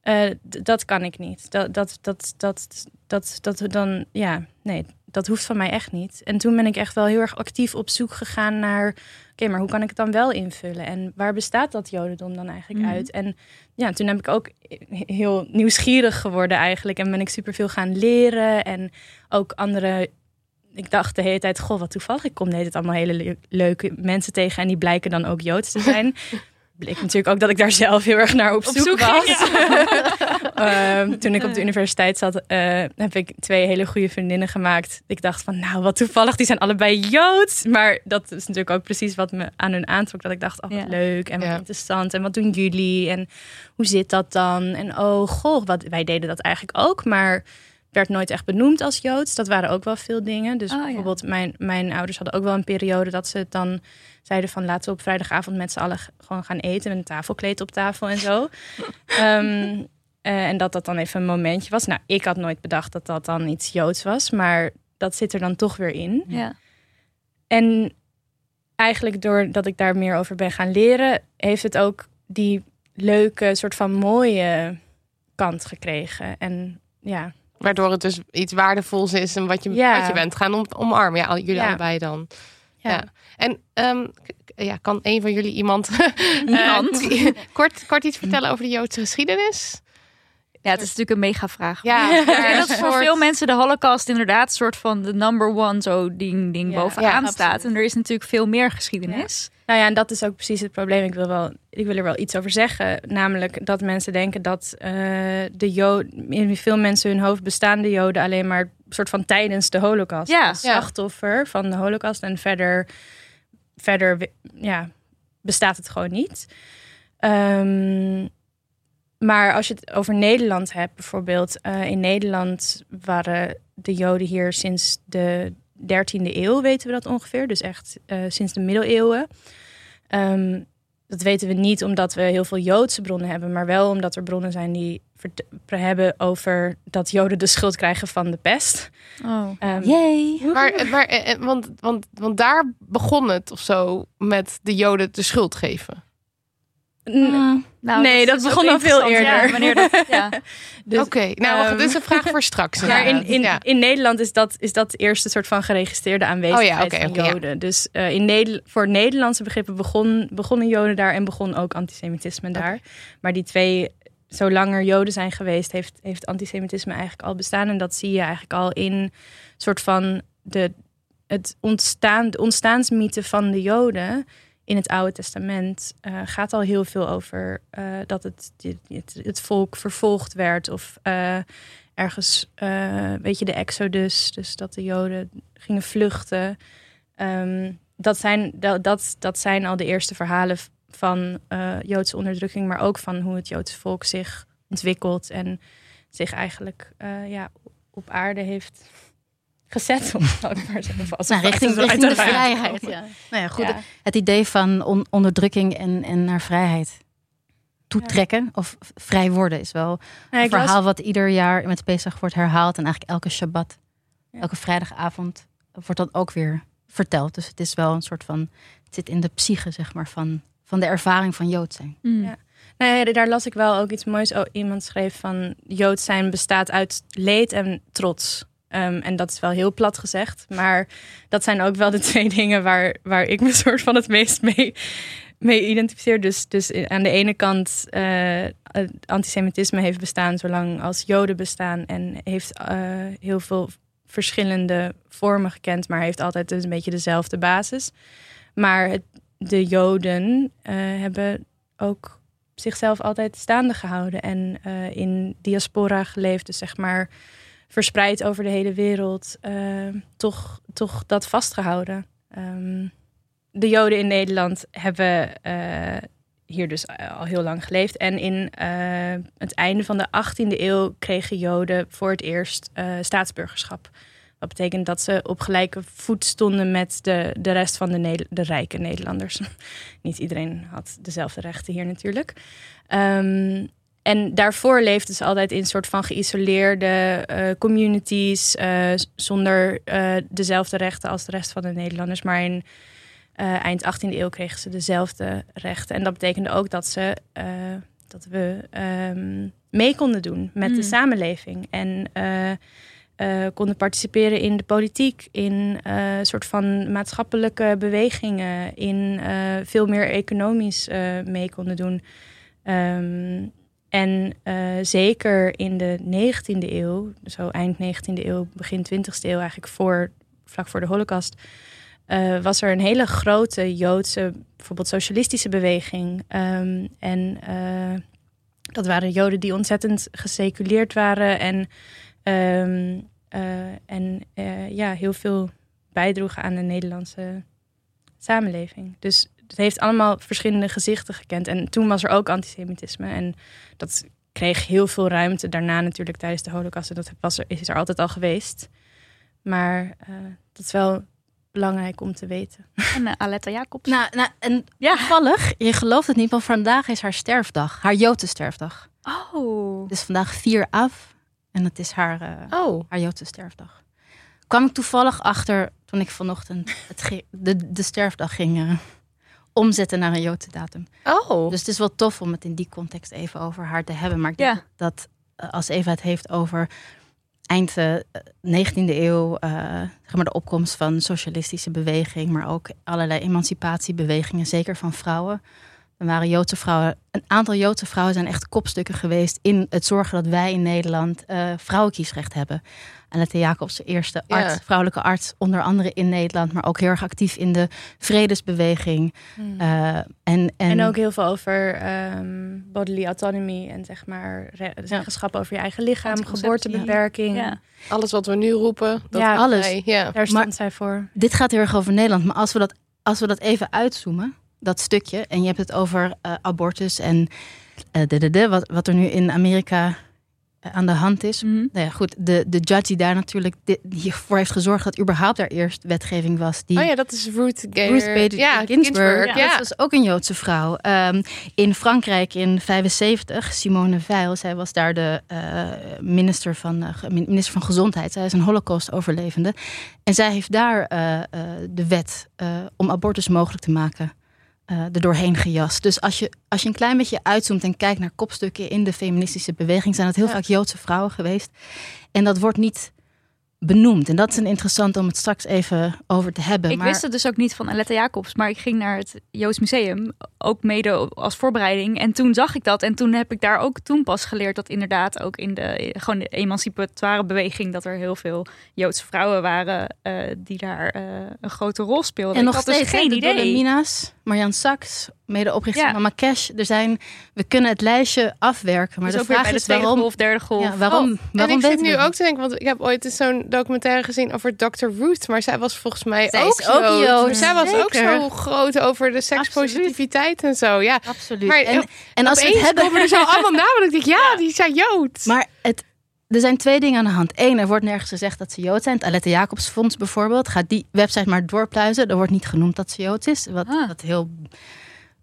eh, dat kan ik niet. Dat, dat, dat, dat, dat, dat, dan, ja, nee, dat hoeft van mij echt niet. En toen ben ik echt wel heel erg actief op zoek gegaan naar, oké, maar hoe kan ik het dan wel invullen? En waar bestaat dat Jodendom dan eigenlijk Mhm. uit? En ja, toen heb ik ook heel nieuwsgierig geworden eigenlijk. En ben ik superveel gaan leren. En ook andere. Ik dacht de hele tijd, goh, wat toevallig. Ik kom de hele tijd allemaal hele le- leuke mensen tegen. En die blijken dan ook Joods te zijn. Bleek natuurlijk ook dat ik daar zelf heel erg naar op zoek, zoek was. Ehm, toen ik op de universiteit zat, eh, heb ik twee hele goede vriendinnen gemaakt. Ik dacht van, nou, wat toevallig, die zijn allebei Joods. Maar dat is natuurlijk ook precies wat me aan hun aantrok. Dat ik dacht, oh, wat Ja. leuk en wat Ja. interessant. En wat doen jullie? En hoe zit dat dan? En oh, goh, wat, wij deden dat eigenlijk ook, maar werd nooit echt benoemd als Joods. Dat waren ook wel veel dingen. Dus Oh, ja. bijvoorbeeld, mijn, mijn ouders hadden ook wel een periode dat ze het dan zeiden van laten we op vrijdagavond met z'n allen gewoon gaan eten met een tafelkleed op tafel en zo. Ehm, eh, en dat dat dan even een momentje was. Nou, ik had nooit bedacht dat dat dan iets Joods was, maar dat zit er dan toch weer in. Ja. En eigenlijk doordat ik daar meer over ben gaan leren, heeft het ook die leuke, soort van mooie kant gekregen. En ja, Waardoor het dus iets waardevols is en wat je, Ja. wat je bent gaan om, omarmen. Ja, al- jullie Ja. allebei dan. ja. Ja. En ehm, ja, kan een van jullie iemand, Iemand? eh, kort, kort iets vertellen over de Joodse geschiedenis? Ja, het is natuurlijk een mega vraag. Ja, dat voor soort- veel mensen de Holocaust inderdaad een soort van de number one zo ding, ding Ja, bovenaan ja, staat. En er is natuurlijk veel meer geschiedenis. Nou ja, en dat is ook precies het probleem. Ik wil, wel, ik wil er wel iets over zeggen. Namelijk dat mensen denken dat eh, de Joden, in veel mensen hun hoofd bestaan de Joden alleen maar soort van tijdens de Holocaust. Ja. Slachtoffer van de Holocaust. En verder, verder ja, bestaat het gewoon niet. Ehm, maar als je het over Nederland hebt, bijvoorbeeld. eh, in Nederland waren de Joden hier sinds de 13e eeuw, weten we dat ongeveer. Dus echt eh, sinds de middeleeuwen. Ehm, dat weten we niet omdat we heel veel Joodse bronnen hebben, maar wel omdat er bronnen zijn die hebben over dat Joden de schuld krijgen van de pest. Oh. Ehm, Yay! Maar, maar eh, want, want, want daar begon het of zo met de Joden de schuld geven. N- Nou, Nee, dat begon al veel eerder. Ja, wanneer dat, ja. dus, Oké, nou, ehm, dit is een vraag voor straks. Maar in, in, ja. in Nederland is dat, is dat de eerste soort van geregistreerde aanwezigheid Oh ja, oké, van. Joden. Dus eh, in Neder voor Nederlandse begrippen begon, begonnen Joden daar en begon ook antisemitisme daar. Maar die twee, zolang er Joden zijn geweest, heeft, heeft antisemitisme eigenlijk al bestaan. En dat zie je eigenlijk al in soort van de, het ontstaan, de ontstaansmythe van de Joden in het Oude Testament eh, gaat al heel veel over eh, dat het, het, het volk vervolgd werd of eh, ergens, weet je, de Exodus, dus dat de Joden gingen vluchten. Ehm, dat, zijn, dat, dat, dat zijn al de eerste verhalen van Joodse onderdrukking, maar ook van hoe het Joodse volk zich ontwikkelt en zich eigenlijk ja, op aarde heeft gezet, om maar zeggen. Als Nou, richting, de vrijheid. Ja. Nou ja, goed. Ja. Het idee van on- onderdrukking en, en naar vrijheid toetrekken of vrij worden is wel Ja, een ik verhaal wat ieder jaar met Pesach wordt herhaald. En eigenlijk elke Shabbat, Ja. elke vrijdagavond wordt dan ook weer verteld. Dus het is wel een soort van, het zit in de psyche zeg maar van, van de ervaring van Jood zijn. Mm. Ja. Nee, daar las ik wel ook iets moois. Oh, iemand schreef van Jood zijn bestaat uit leed en trots. Ehm, en dat is wel heel plat gezegd. Maar dat zijn ook wel de twee dingen waar, waar ik me soort van het meest mee, mee identificeer. Dus, dus aan de ene kant, eh, antisemitisme heeft bestaan zolang als Joden bestaan. En heeft eh, heel veel verschillende vormen gekend. Maar heeft altijd dus een beetje dezelfde basis. Maar de Joden eh, hebben ook zichzelf altijd staande gehouden en in diaspora geleefd, dus zeg maar verspreid over de hele wereld, eh, toch, toch dat vastgehouden. Ehm, de Joden in Nederland hebben eh, hier dus al heel lang geleefd. En in eh, het einde van de 18e eeuw kregen Joden voor het eerst eh, staatsburgerschap. Dat betekent dat ze op gelijke voet stonden met de, de rest van de, de rijke Nederlanders. Niet iedereen had dezelfde rechten hier natuurlijk. Ehm, en daarvoor leefden ze altijd in een soort van geïsoleerde eh, communities, eh, zonder eh, dezelfde rechten als de rest van de Nederlanders. Maar in eind 18e eeuw kregen ze dezelfde rechten. En dat betekende ook dat, ze, dat we ehm, mee konden doen met de Mm. samenleving. En konden participeren in de politiek, in soort van maatschappelijke bewegingen, in veel meer economisch mee konden doen. Ehm, en eh, zeker in de 19e eeuw, zo eind 19e eeuw, begin 20e eeuw, eigenlijk voor, vlak voor de Holocaust, eh, was er een hele grote Joodse, bijvoorbeeld socialistische beweging. Ehm, en eh, dat waren Joden die ontzettend geseculeerd waren en, ehm, eh, en ja, heel veel bijdroegen aan de Nederlandse samenleving. Dus het heeft allemaal verschillende gezichten gekend. En toen was er ook antisemitisme. En dat kreeg heel veel ruimte daarna natuurlijk tijdens de holocaust. En dat was er, is er altijd al geweest. Maar eh, dat is wel belangrijk om te weten. En eh, Aletta Jacobs. Nou, nou en Ja. toevallig, je gelooft het niet, want vandaag is haar sterfdag. Haar Joodse sterfdag. Oh. Dus vandaag 4 af. En dat is haar, eh, Oh, haar Joodse sterfdag. Kwam ik toevallig achter toen ik vanochtend het ge- de, de sterfdag ging eh, omzetten naar een Joodse datum. oh. Dus het is wel tof om het in die context even over haar te hebben. Maar ik Ja. denk dat eh, als Eva het heeft over eind eh, 19e eeuw, eh, zeg maar de opkomst van socialistische beweging, maar ook allerlei emancipatiebewegingen, zeker van vrouwen. Er waren Joodse vrouwen, een aantal Joodse vrouwen zijn echt kopstukken geweest in het zorgen dat wij in Nederland eh vrouwenkiesrecht hebben. Annette Jacobs, de eerste Ja. arts, vrouwelijke arts, onder andere in Nederland, maar ook heel erg actief in de vredesbeweging. Eh, en, en, En ook heel veel over ehm, bodily autonomy en zeg maar zeggenschap over je eigen lichaam, geboortebeperking. Ja. Alles wat we nu roepen. Dat Ja, alles. Ja. Daar stond Maar- zij voor. dit gaat heel erg over Nederland. Maar als we dat, als we dat even uitzoomen, dat stukje, en je hebt het over eh, abortus en eh, de, de, de, wat, wat er nu in Amerika eh, aan de hand is. Mhm. Nou ja, goed, de, de judge die daar natuurlijk hiervoor heeft gezorgd dat überhaupt daar eerst wetgeving was. Die Oh ja, dat is Ruth, Gader. Ruth Bader ja, Ginsburg. Ja. Dat was ook een Joodse vrouw. Ehm, in Frankrijk in 75, Simone Veil, zij was daar de minister, van, minister van Gezondheid. Zij is een holocaust-overlevende. En zij heeft daar de wet om abortus mogelijk te maken eh er doorheen gejast. Dus als je, als je een klein beetje uitzoomt en kijkt naar kopstukken in de feministische beweging, zijn het heel Ja. vaak Joodse vrouwen geweest. En dat wordt niet benoemd. En dat is een interessant om het straks even over te hebben. Ik maar... wist het dus ook niet van Aletta Jacobs, maar ik ging naar het Joods Museum, ook mede als voorbereiding. En toen zag ik dat en toen heb ik daar ook toen pas geleerd dat inderdaad ook in de, gewoon de emancipatoire beweging, dat er heel veel Joodse vrouwen waren eh, die daar eh, een grote rol speelden. En nog had steeds dus geen hè, de idee. Mina's, Marjan Saks, medeoprichter Ja. van Mama Cash. Er zijn, we kunnen het lijstje afwerken, maar dus de vraag de is waarom. golf, derde golf. Ja, waarom, Oh, waarom en ik zit nu ook te denken, want ik heb ooit zo'n documentaire gezien over Dr. Ruth, maar zij was volgens mij Zij ook ook Joods. Joods, Maar zij was ook zo groot over de sekspositiviteit en zo. Ja? Absoluut. Maar, en, en als we het hebben... komen er zo allemaal namen. dat ik denk, ja, die zijn Joods. Maar het, er zijn twee dingen aan de hand. Eén, er wordt nergens gezegd dat ze Jood zijn. Het Alette Jacobs Fonds bijvoorbeeld gaat die website maar doorpluizen. Er wordt niet genoemd dat ze Joods is. Wat, Ah. wat, heel,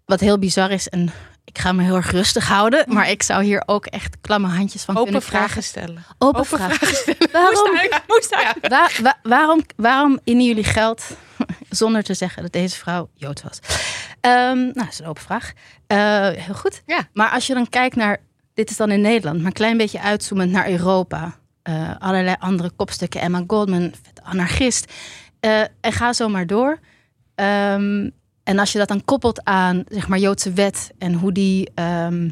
wat heel bizar is. En ik ga me heel erg rustig houden. Maar ik zou hier ook echt klamme handjes van Open kunnen vragen vragen. stellen. Open, Open vragen. vragen stellen. Waarom, Moest wa- waarom, waarom innen jullie geld zonder te zeggen dat deze vrouw Jood was? Ehm, nou, dat is een open vraag. Eh, heel goed. Ja. Maar als je dan kijkt naar, dit is dan in Nederland, maar een klein beetje uitzoomend naar Europa. Eh, allerlei andere kopstukken, Emma Goldman, anarchist. Eh, en ga zo maar door. Ehm, en als je dat dan koppelt aan, zeg maar, Joodse wet en hoe die ehm,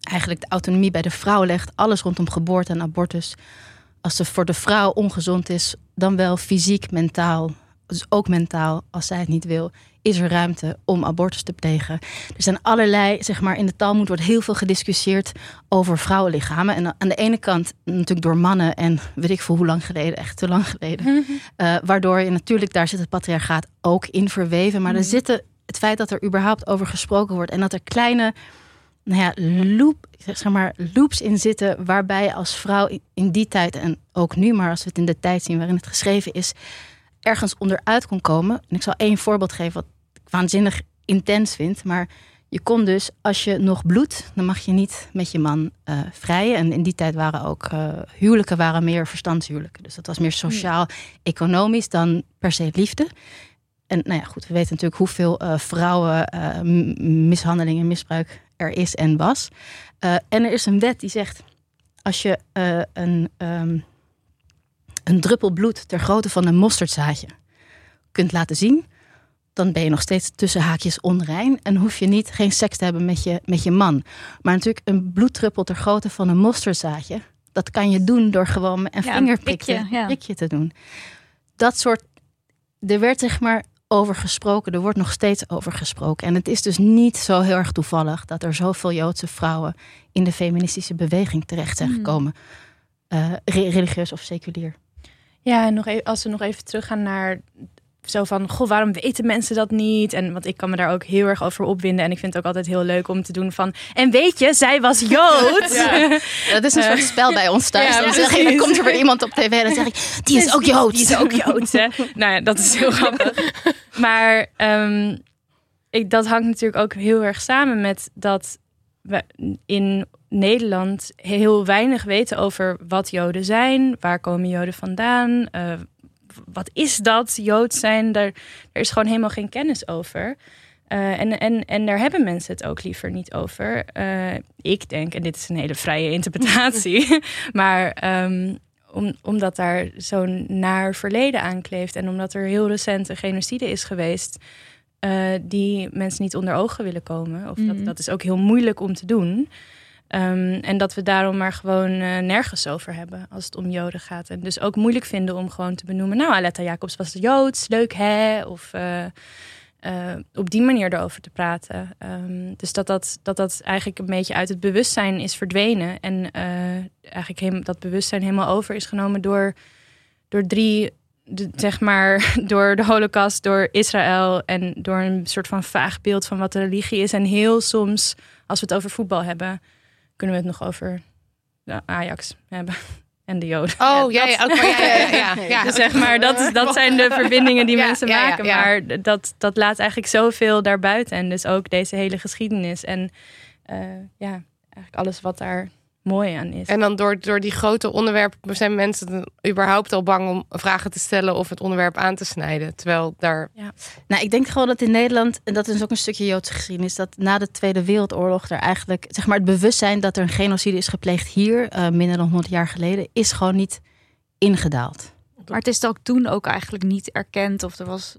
eigenlijk de autonomie bij de vrouw legt, alles rondom geboorte en abortus als het voor de vrouw ongezond is, dan wel fysiek, mentaal, dus ook mentaal, als zij het niet wil, is er ruimte om abortus te plegen. Er zijn allerlei, zeg maar, in de Talmud wordt heel veel gediscussieerd over vrouwenlichamen. En aan de ene kant natuurlijk door mannen en weet ik veel hoe lang geleden, echt te lang geleden. Eh, waardoor je natuurlijk, daar zit het patriarchaat ook in verweven. Maar er zitten, het feit dat er überhaupt over gesproken wordt en dat er kleine nou ja, loop, zeg maar, loops in zitten waarbij je als vrouw in die tijd en ook nu, maar als we het in de tijd zien waarin het geschreven is, ergens onderuit kon komen. En ik zal één voorbeeld geven wat ik waanzinnig intens vind, maar je kon dus, als je nog bloedt, dan mag je niet met je man eh, vrijen. En in die tijd waren ook eh, huwelijken waren meer verstandshuwelijken. Dus dat was meer sociaal-economisch dan per se liefde. En nou ja, goed, we weten natuurlijk hoeveel eh, vrouwen mishandeling en misbruik er is en was. En er is een wet die zegt, als je een, ehm, een druppel bloed ter grootte van een mosterdzaadje kunt laten zien, dan ben je nog steeds tussen haakjes onrein en hoef je niet geen seks te hebben met je, met je man. Maar natuurlijk een bloeddruppel ter grootte van een mosterdzaadje, dat kan je doen door gewoon een Ja, een te doen. Dat soort, er werd zeg maar over gesproken, er wordt nog steeds over gesproken. En het is dus niet zo heel erg toevallig dat er zoveel Joodse vrouwen in de feministische beweging terecht zijn Hmm. gekomen. Eh, re- religieus of seculier. Ja, en nog even, als we nog even teruggaan naar zo van, goh, waarom weten mensen dat niet? En want ik kan me daar ook heel erg over opwinden. En ik vind het ook altijd heel leuk om te doen van, en weet je, zij was Jood. Dat is een soort spel bij ons thuis. Ja, dan, zeg ik, dan precies. komt er weer iemand op tv en dan zeg ik, die is ook Jood. Die is ook Joods, hè? nou ja, dat is heel grappig. Maar ehm, ik, dat hangt natuurlijk ook heel erg samen met dat we in Nederland heel weinig weten over wat Joden zijn. Waar komen Joden vandaan? eh, wat is dat, Jood zijn? Daar, er is gewoon helemaal geen kennis over. Eh, en, en, en daar hebben mensen het ook liever niet over. Eh, ik denk, en dit is een hele vrije interpretatie, maar ehm, om, omdat daar zo'n naar verleden aan kleeft en omdat er heel recent een genocide is geweest, die mensen niet onder ogen willen komen. Of Mhm. dat, dat is ook heel moeilijk om te doen. Ehm, en dat we daarom maar gewoon eh, nergens over hebben als het om Joden gaat. En dus ook moeilijk vinden om gewoon te benoemen. Nou, Aletta Jacobs was Joods, leuk hè? Of eh, eh, op die manier erover te praten. Ehm, dus dat dat, dat dat eigenlijk een beetje uit het bewustzijn is verdwenen. En eigenlijk dat bewustzijn helemaal over is genomen door, door drie zeg maar door de Holocaust, door Israël en door een soort van vaag beeld van wat de religie is. En heel soms, als we het over voetbal hebben, kunnen we het nog over de Ajax hebben. En de Joden. Oh, ja, ja, ook, ja, ja, ja, ja. Dus zeg maar, dat, dat zijn de verbindingen die Ja, mensen ja, ja, maken. ja. Maar dat, dat laat eigenlijk zoveel daarbuiten. En dus ook deze hele geschiedenis. En eh, ja, eigenlijk alles wat daar mooi aan is. En dan door, door die grote onderwerpen zijn mensen überhaupt al bang om vragen te stellen of het onderwerp aan te snijden. Terwijl daar. Nou, ik denk gewoon dat in Nederland, en dat is ook een stukje Joodse geschiedenis, dat na de Tweede Wereldoorlog er eigenlijk, zeg maar, het bewustzijn dat er een genocide is gepleegd hier, eh, minder dan 100 jaar geleden, is gewoon niet ingedaald. Maar het is ook toen ook eigenlijk niet erkend. Of er was.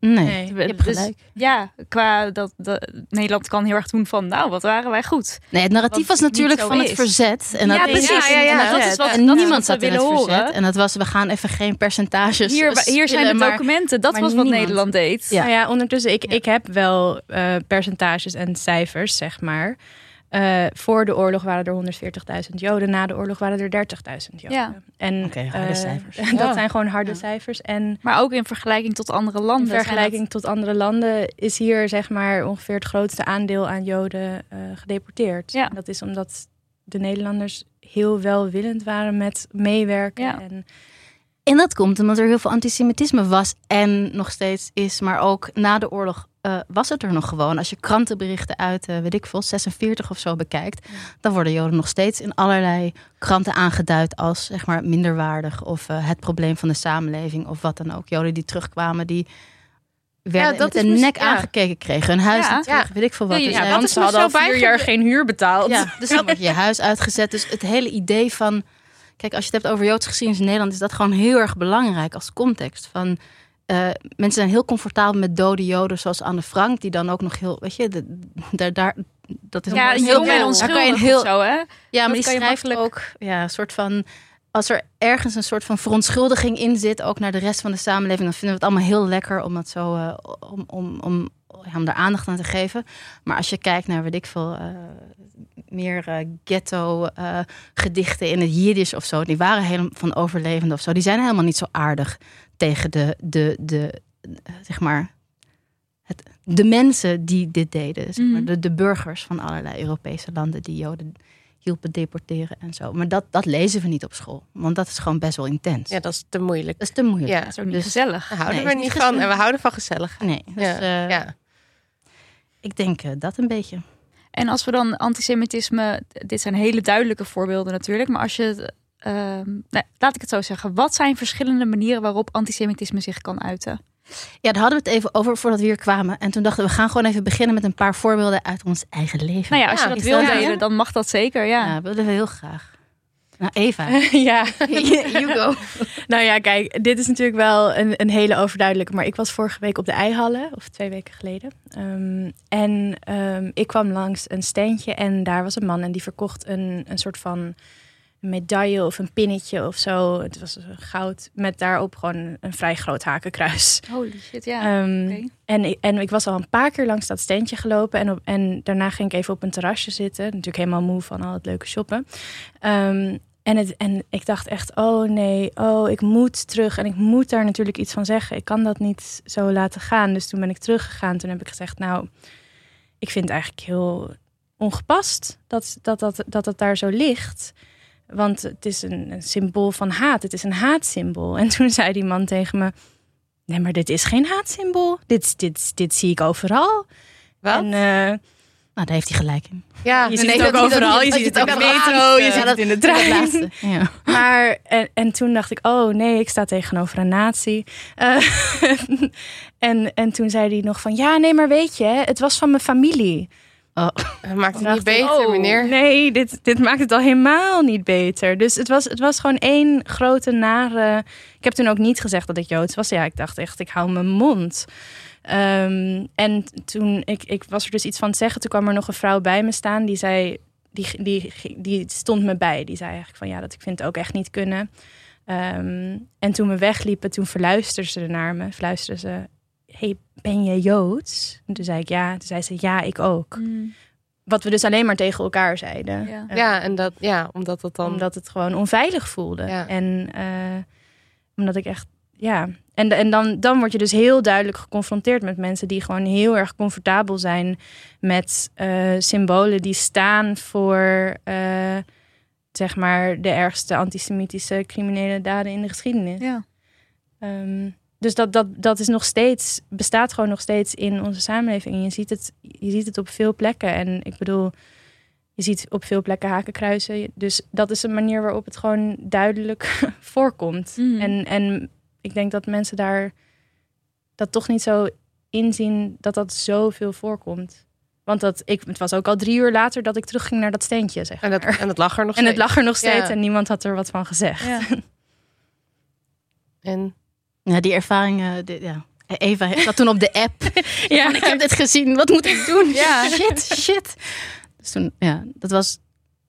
Nee, Nee, je hebt dus- gelijk. Ja, qua dat de, Nederland kan heel erg doen van. Nou, wat waren wij goed. Nee, het narratief Wat was natuurlijk van het verzet. En dat ja, is- precies. ja, ja, En dat is wat en dat niemand zat in het willen verzet. horen. En dat was, we gaan even geen percentages Hier, hier zijn de maar- documenten. Dat was wat niemand. Nederland deed. Ja. Nou ja, ondertussen, ik, Ja. ik heb wel eh, percentages en cijfers, zeg maar. Eh, voor de oorlog waren er 140.000 Joden. Na de oorlog waren er 30.000 Joden. Ja. En, harde eh, cijfers. dat Ja. zijn gewoon harde Ja. cijfers. En Maar ook in vergelijking tot andere landen. in vergelijking tot andere landen is hier zeg maar ongeveer het grootste aandeel aan Joden eh, gedeporteerd. Ja. Dat is omdat de Nederlanders heel welwillend waren met meewerken. Ja. En En dat komt omdat er heel veel antisemitisme was en nog steeds is. Maar ook na de oorlog eh, was het er nog gewoon. Als je krantenberichten uit, eh, weet ik veel, 46 of zo bekijkt... dan worden Joden nog steeds in allerlei kranten aangeduid... als zeg maar minderwaardig of eh, het probleem van de samenleving of wat dan ook. Joden die terugkwamen, die werden dat met een nek ja. aangekeken kregen. Hun huis Ja. terug, Ja. weet ik veel wat. Ja, ja, zijn- want ze hadden al vier bijge- jaar geen huur betaald. Ja, dus dan wordt je huis uitgezet. Dus het hele idee van... Kijk, als je het hebt over Joodse geschiedenis in Nederland... is dat gewoon heel erg belangrijk als context. Van, eh, mensen zijn heel comfortabel met dode Joden zoals Anne Frank... die dan ook nog heel... Weet je, de- daar, daar, dat is Ja, een jong en onschuldig heel... heel, zo, hè? Ja, maar die schrijft ook ja, een soort van... Als er ergens een soort van verontschuldiging in zit... ook naar de rest van de samenleving... dan vinden we het allemaal heel lekker om, het zo, eh, om, om, om, ja, om daar aandacht aan te geven. Maar als je kijkt naar, weet ik veel... eh, meer eh, ghetto eh, gedichten in het Jiddisch of zo... die waren helemaal van overlevenden of zo... die zijn helemaal niet zo aardig tegen de, de, de zeg maar... Het, de mensen die dit deden, zeg maar, Mhm. de, de burgers van allerlei Europese landen die Joden hielpen deporteren en zo. Maar dat, dat lezen we niet op school, want dat is gewoon best wel intens. Ja, dat is te moeilijk. Dat is te moeilijk. Ja, Dat is ook niet Dus- gezellig. Daar houden Nee, we niet niet van. En we houden van gezellig. Nee, dus Ja. eh, ja. ik denk eh, dat een beetje. En als we dan antisemitisme, dit zijn hele duidelijke voorbeelden natuurlijk, maar als je, ehm, nou, laat ik het zo zeggen, wat zijn verschillende manieren waarop antisemitisme zich kan uiten? Ja, daar hadden we het even over voordat we hier kwamen. En toen dachten we, we gaan gewoon even beginnen met een paar voorbeelden uit ons eigen leven. Nou ja, als Ja, je dat wil delen, dan mag dat zeker, ja. Ja, dat willen we heel graag. Nou, Eva. ja. you go. Nou ja, kijk, dit is natuurlijk wel een, een hele overduidelijke. Maar ik was vorige week op de Eihallen, of twee weken geleden. Ehm, en ehm, ik kwam langs een standje en daar was een man en die verkocht een, een soort van medaille of een pinnetje of zo. Het was goud met daarop gewoon een vrij groot hakenkruis. Holy shit, ja. Ehm, en, ik- en ik was al een paar keer langs dat standje gelopen. En, op, en daarna ging ik even op een terrasje zitten. Natuurlijk helemaal moe van al het leuke shoppen. Ehm, en, het, en ik dacht echt, oh nee, oh, ik moet terug. En ik moet daar natuurlijk iets van zeggen. Ik kan dat niet zo laten gaan. Dus toen ben ik teruggegaan. Toen heb ik gezegd, nou, ik vind het eigenlijk heel ongepast dat dat, dat, dat daar zo ligt. Want het is een, een symbool van haat. Het is een haatsymbool. En toen zei die man tegen me... Nee, maar dit is geen haatsymbool. Dit, dit, dit zie ik overal. Wat? En, eh, Nou, daar heeft hij gelijk in. ja, je ziet nee, het ook overal. Je ziet het in het de ook metro, je ziet het in de trein. Ja. Maar, en, en toen dacht ik, oh nee, ik sta tegenover een nazi. Eh, en, en toen zei hij nog van, ja, nee, maar weet je, het was van mijn familie. Oh. dat maakt het niet beter, oh, meneer. Nee, dit, dit maakt het al helemaal niet beter. Dus het was, het was gewoon één grote nare... Ik heb toen ook niet gezegd dat ik Joods was. Ja, ik dacht echt, ik hou mijn mond. Ehm, en toen, ik, ik was er dus iets van te zeggen. Toen kwam er nog een vrouw bij me staan. Die zei, die, die, die stond me bij. Die zei eigenlijk van, ja, dat ik vind het ook echt niet kunnen. Ehm, en toen we wegliepen, toen verluisterde ze naar me. Fluisterde ze, hey, ben je Joods? En toen zei ik ja. Toen zei ze, ja, ik ook. Mm, Wat we dus alleen maar tegen elkaar zeiden. Ja. Ja, en dat, ja, omdat het dan... Omdat het gewoon onveilig voelde. Ja. En eh, omdat ik echt ja, en, en dan, dan word je dus heel duidelijk geconfronteerd met mensen die gewoon heel erg comfortabel zijn met eh, symbolen die staan voor eh, zeg maar de ergste antisemitische criminele daden in de geschiedenis. Ja. Ehm, dus dat, dat, dat is nog steeds, bestaat gewoon nog steeds in onze samenleving. En je ziet het, je ziet het op veel plekken. En ik bedoel, je ziet op veel plekken hakenkruisen. Dus dat is een manier waarop het gewoon duidelijk voorkomt. Mhm. En, en ik denk dat mensen daar dat toch niet zo inzien dat dat zoveel voorkomt. Want dat, ik, het was ook al drie uur later dat ik terugging naar dat steentje. Zeg En, dat, en het lag er nog en het steeds. lag er nog steeds Ja. en niemand had er wat van gezegd. Ja. En Ja, die ervaring, eh, dit- ja. Eva heeft dat toen op de app. Ja. Van, ik heb dit gezien, wat moet ik doen? Ja. Shit, shit. Dus toen, ja, dat was,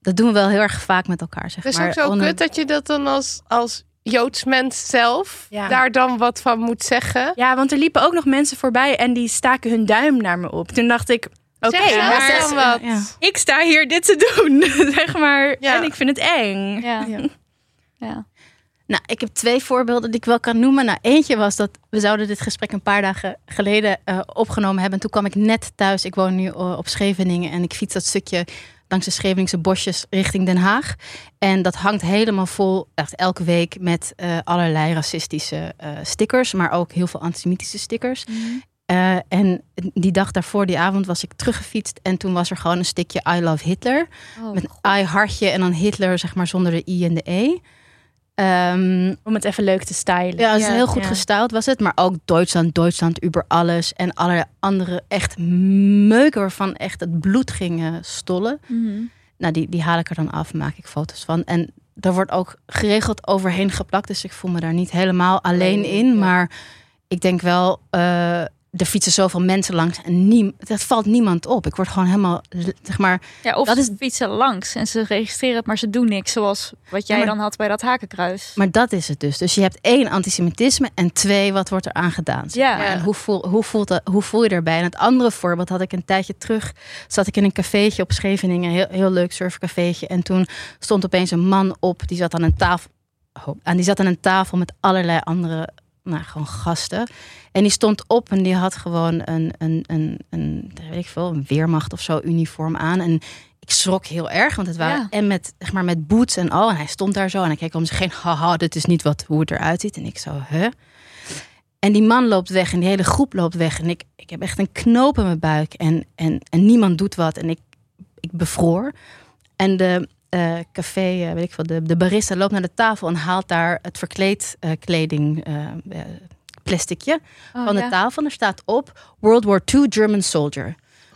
dat doen we wel heel erg vaak met elkaar, zeg het is maar. ook zo Onder- kut dat je dat dan als, als Joods mens zelf Ja. daar dan wat van moet zeggen. Ja, want er liepen ook nog mensen voorbij en die staken hun duim naar me op. Toen dacht ik, oké, Zeg zelf maar wat. Ja. ik sta hier dit te doen, zeg maar. Ja. En ik vind het eng. Ja. Ja. Nou, ik heb twee voorbeelden die ik wel kan noemen. Nou, eentje was dat we zouden dit gesprek een paar dagen geleden eh, opgenomen hebben. En toen kwam ik net thuis. Ik woon nu eh, op Scheveningen en ik fiets dat stukje langs de Scheveningse bosjes richting Den Haag. En dat hangt helemaal vol, echt elke week, met eh, allerlei racistische stickers, maar ook heel veel antisemitische stickers. Eh, en die dag daarvoor, die avond, was ik teruggefietst. En toen was er gewoon een stukje I love Hitler. Oh, met een I hartje en dan Hitler, zeg maar, zonder de I en de E. Ehm, Om het even leuk te stylen. ja, het is Ja, heel goed ja. gestyled was het. Maar ook Duitsland, Duitsland, über alles. En allerlei andere echt meuken waarvan echt het bloed ging eh, stollen. Mhm. Nou, die, die haal ik er dan af, maak ik foto's van. En daar wordt ook geregeld overheen geplakt. Dus ik voel me daar niet helemaal alleen in. ja. Maar ik denk wel, eh, er fietsen zoveel mensen langs. En niem, dat valt niemand op. Ik word gewoon helemaal, zeg maar... Ja, of Dat ze is- fietsen langs en ze registreren het, maar ze doen niks. Zoals wat jij Ja, maar- dan had bij dat hakenkruis. Maar dat is het dus. Dus je hebt één, antisemitisme. En twee, wat wordt er aan gedaan? zeg Ja. En hoe voel, hoe, voelt dat, hoe voel je erbij? En het andere voorbeeld had ik een tijdje terug. Zat ik in een cafeetje op Scheveningen. Heel, heel leuk surfcafeetje. En toen stond opeens een man op. Die zat aan een tafel. Oh, en die zat aan een tafel met allerlei andere nou, gewoon gasten. En die stond op en die had gewoon een, een, een, een weet ik veel, een weermacht of zo uniform aan. En ik schrok heel erg, want het waren Ja. en met, zeg maar, met boots en al. En hij stond daar zo en hij keek om zich heen. Haha, dit is niet wat, hoe het eruit ziet. En ik zo, hè? En die man loopt weg en die hele groep loopt weg. En ik, ik heb echt een knoop in mijn buik. En, en, en niemand doet wat. En ik, ik bevroor. En de eh, café, eh, weet ik veel, de, de barista loopt naar de tafel en haalt daar het verkleedkleding eh eh, plasticje Oh, van de ja. tafel. En er staat op World War II German soldier.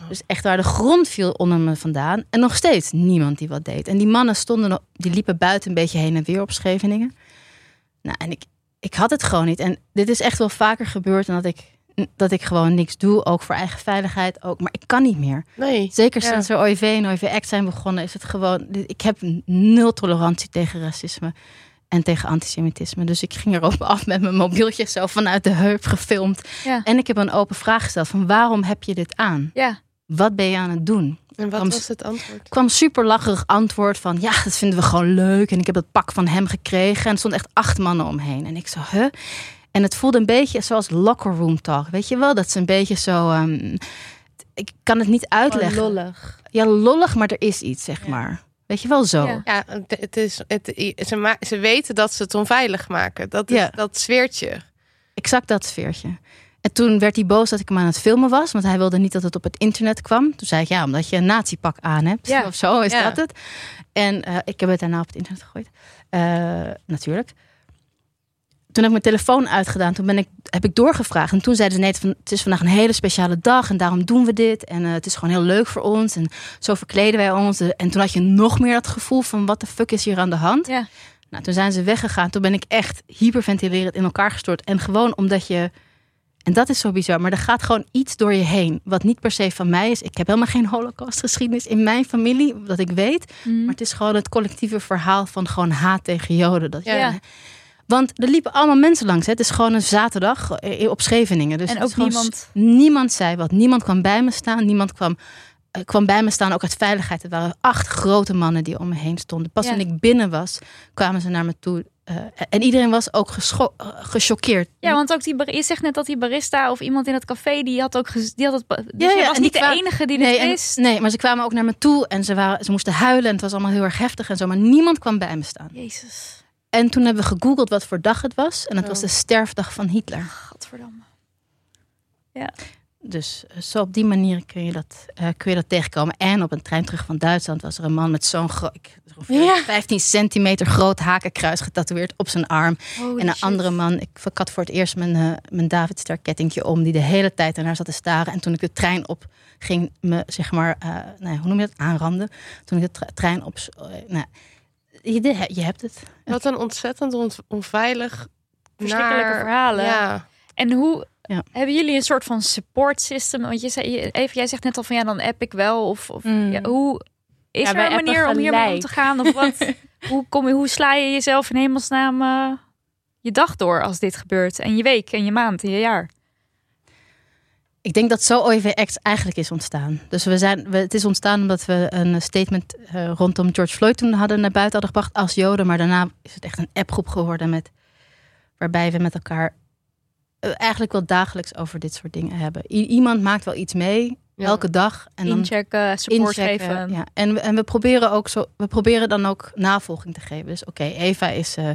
Dus echt waar de grond viel onder me vandaan. En nog steeds niemand die wat deed. En die mannen stonden, nog- die liepen buiten een beetje heen en weer op Scheveningen. Nou, en ik, ik had het gewoon niet. En dit is echt wel vaker gebeurd dan dat ik, dat ik gewoon niks doe. Ook voor eigen veiligheid. Ook, maar ik kan niet meer. Nee. Zeker Ja. sinds er OIV en OIV Act zijn begonnen, is het gewoon. Ik heb nul tolerantie tegen racisme en tegen antisemitisme. Dus ik ging erop af met mijn mobieltje zo vanuit de heup gefilmd. Ja. En ik heb een open vraag gesteld: van waarom heb je dit aan? Ja. Wat ben je aan het doen? En wat Kwam- was het antwoord? kwam super lacherig antwoord van ja, dat vinden we gewoon leuk. En ik heb dat pak van hem gekregen. En er stonden echt acht mannen omheen. En ik zo, huh? En het voelde een beetje zoals locker room talk. Weet je wel? Dat is een beetje zo. ehm, ik kan het niet uitleggen. lollig. Ja, lollig, maar er is iets, zeg Ja. maar. Weet je wel zo. Ja. Ja, het, het is, het, ze, ma- ze weten dat ze het onveilig maken. Dat, is, Ja. dat zweert je. Exact dat sfeertje. En toen werd hij boos dat ik hem aan het filmen was. Want hij wilde niet dat het op het internet kwam. Toen zei ik, ja, omdat je een nazi-pak aan hebt. Ja. Of zo is Ja. dat het. En eh, ik heb het daarna op het internet gegooid. Eh, natuurlijk. Toen heb ik mijn telefoon uitgedaan. Toen ben ik, heb ik doorgevraagd. En toen zeiden ze, nee, het is vandaag een hele speciale dag. En daarom doen we dit. En eh, het is gewoon heel leuk voor ons. En zo verkleden wij ons. En toen had je nog meer dat gevoel van, wat de fuck is hier aan de hand? Ja. Nou, toen zijn ze weggegaan. Toen ben ik echt hyperventilerend in elkaar gestort. En gewoon omdat je. En dat is zo bizar, maar er gaat gewoon iets door je heen. Wat niet per se van mij is. Ik heb helemaal geen holocaustgeschiedenis in mijn familie, dat ik weet. Mhm. Maar het is gewoon het collectieve verhaal van gewoon haat tegen Joden. Dat je, Ja. Want er liepen allemaal mensen langs. Hè. Het is gewoon een zaterdag eh, op Scheveningen. Dus En ook niemand- Niemand zei wat. Niemand kwam bij me staan. Niemand kwam, eh, kwam bij me staan, ook uit veiligheid. Er waren acht grote mannen die om me heen stonden. Pas Ja. toen ik binnen was, kwamen ze naar me toe eh, en iedereen was ook eh, gechoqueerd. Ja, want ook die, je zegt net dat die barista of iemand in het café, die had ook, die had het, dus Ja, jij ja, was niet de enige die nee, dit wist. nee, maar ze kwamen ook naar me toe en ze, waren, ze moesten huilen. En het was allemaal heel erg heftig en zo. Maar niemand kwam bij me staan. Jezus, En toen hebben we gegoogeld wat voor dag het was. En het Oh. was de sterfdag van Hitler. godverdamme. Dus eh, zo op die manier kun je, dat, eh, kun je dat tegenkomen. En op een trein terug van Duitsland was er een man met zo'n Ja. 15 centimeter groot hakenkruis getatoeëerd op zijn arm. Holy en een shit. andere man, ik, ik had voor het eerst mijn, eh mijn Davidster kettingje om, die de hele tijd ernaar zat te staren. En toen ik de trein op ging, me zeg maar, eh, nou ja, hoe noem je dat, aanranden. Toen ik de tre- trein op, nou, je, de- je hebt het. Wat een ontzettend on- onveilig, Verschrikkelijke naar- verhalen. Ja. En hoe Ja. hebben jullie een soort van support system? Want je zei, even, jij zegt net al van ja, dan app ik wel. Of, of Mm. ja, hoe is Ja, er een manier om hiermee om te gaan? Of wat? hoe, kom je, hoe sla je jezelf in hemelsnaam eh, je dag door als dit gebeurt? En je week en je maand en je jaar? Ik denk dat zo OIVX eigenlijk is ontstaan. Dus we zijn, we, het is ontstaan omdat we een statement eh, rondom George Floyd toen hadden naar buiten hadden gebracht als Joden. Maar daarna is het echt een appgroep geworden met, waarbij we met elkaar eh, eigenlijk wel dagelijks over dit soort dingen hebben. I- iemand maakt wel iets mee, Ja. elke dag. En dan Inchecken, support inchecken, geven. Ja. En, we, en we proberen ook zo, we proberen dan ook navolging te geven. Dus oké, Eva is, eh,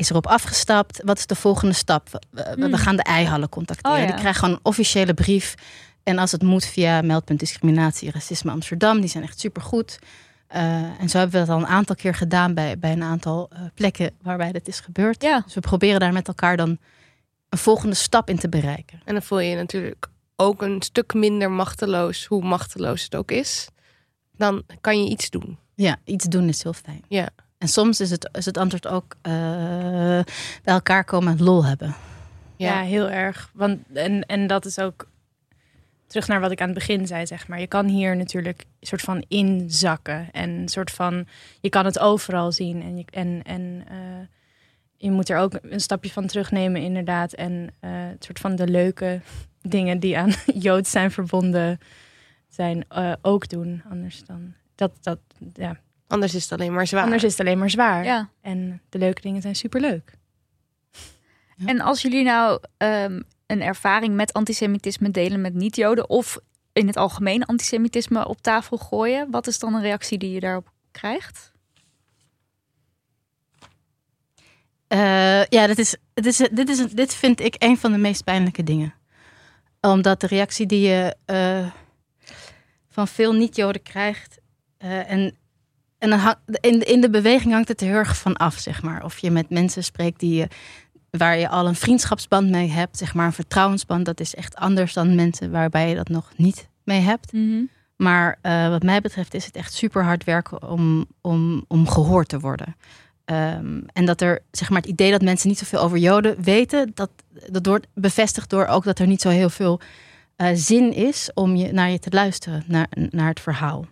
is erop afgestapt. Wat is de volgende stap? We, Hmm. gaan de eihallen contacteren. Oh ja. Die krijgen gewoon een officiële brief. En als het moet via meldpunt discriminatie racisme Amsterdam. Die zijn echt supergoed. Eh en zo hebben we dat al een aantal keer gedaan bij, bij een aantal eh, plekken waarbij dit is gebeurd. Ja. Dus we proberen daar met elkaar dan een volgende stap in te bereiken. En dan voel je je natuurlijk ook een stuk minder machteloos, hoe machteloos het ook is. Dan kan je iets doen. Ja, iets doen is heel fijn. Ja. En soms is het, is het antwoord ook eh, bij elkaar komen en lol hebben. Ja, heel erg. Want, en, en dat is ook terug naar wat ik aan het begin zei, zeg maar. Je kan hier natuurlijk een soort van inzakken. En een soort van, je kan het overal zien. En je, en, en eh, je moet er ook een stapje van terugnemen, inderdaad. En eh, het soort van de leuke dingen die aan Joods zijn verbonden zijn, eh, ook doen. Anders dan, dat, dat, ja. Anders is het alleen maar zwaar. Anders is het alleen maar zwaar. Ja. En de leuke dingen zijn superleuk. En als jullie nou ehm, een ervaring met antisemitisme delen met niet-Joden of in het algemeen antisemitisme op tafel gooien, wat is dan een reactie die je daarop krijgt? Eh, ja, dit, is, dit, is, dit, is, dit vind ik een van de meest pijnlijke dingen. Omdat de reactie die je eh, van veel niet-Joden krijgt. eh, en en dan hang- in, in de beweging hangt het er heel erg van af, zeg maar. Of je met mensen spreekt die je, waar je al een vriendschapsband mee hebt, zeg maar een vertrouwensband. Dat is echt anders dan mensen waarbij je dat nog niet mee hebt. Maar eh, wat mij betreft is het echt super hard werken om, om, om gehoord te worden. Ehm, en dat er, zeg maar, het idee dat mensen niet zoveel over Joden weten, dat, dat wordt bevestigd door ook dat er niet zo heel veel eh, zin is om je, naar je te luisteren, naar, naar het verhaal.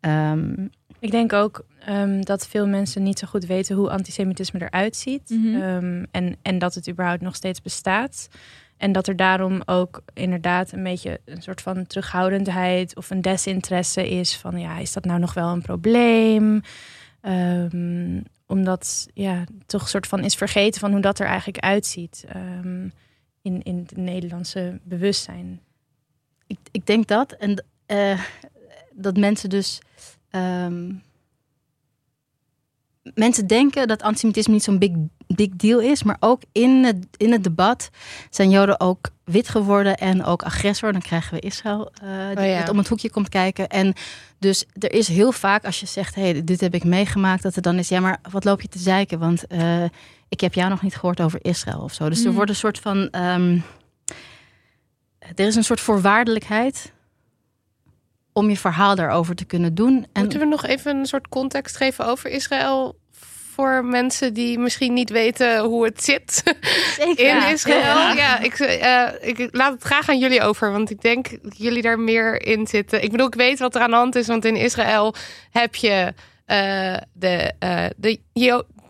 Ehm, Ik denk ook ehm, dat veel mensen niet zo goed weten hoe antisemitisme eruit ziet. Mhm. Ehm, en, en dat het überhaupt nog steeds bestaat. En dat er daarom ook inderdaad een beetje een soort van terughoudendheid of een desinteresse is van ja, is dat nou nog wel een probleem? Ehm, omdat ja, toch een soort van is vergeten van hoe dat er eigenlijk uitziet in, in het Nederlandse bewustzijn. ik, ik denk dat. En eh, dat mensen dus. Ehm, mensen denken dat antisemitisme niet zo'n big, big deal is. Maar ook in het, in het debat zijn Joden ook wit geworden en ook agressor. Dan krijgen we Israël eh, die Oh ja. om het hoekje komt kijken. En dus er is heel vaak als je zegt: hé, hey, dit heb ik meegemaakt. Dat er dan is: ja, maar wat loop je te zeiken? Want eh, ik heb jou nog niet gehoord over Israël of zo. Dus er Mm. wordt een soort van. ehm, er is een soort voorwaardelijkheid om je verhaal daarover te kunnen doen. En Moeten we nog even een soort context geven over Israël? Voor mensen die misschien niet weten hoe het zit zeker. in. Israël. Ja. Ja, ik, eh, ik laat het graag aan jullie over, want ik denk dat jullie daar meer in zitten. Ik bedoel, ik weet wat er aan de hand is, want in Israël heb je eh, de, eh, de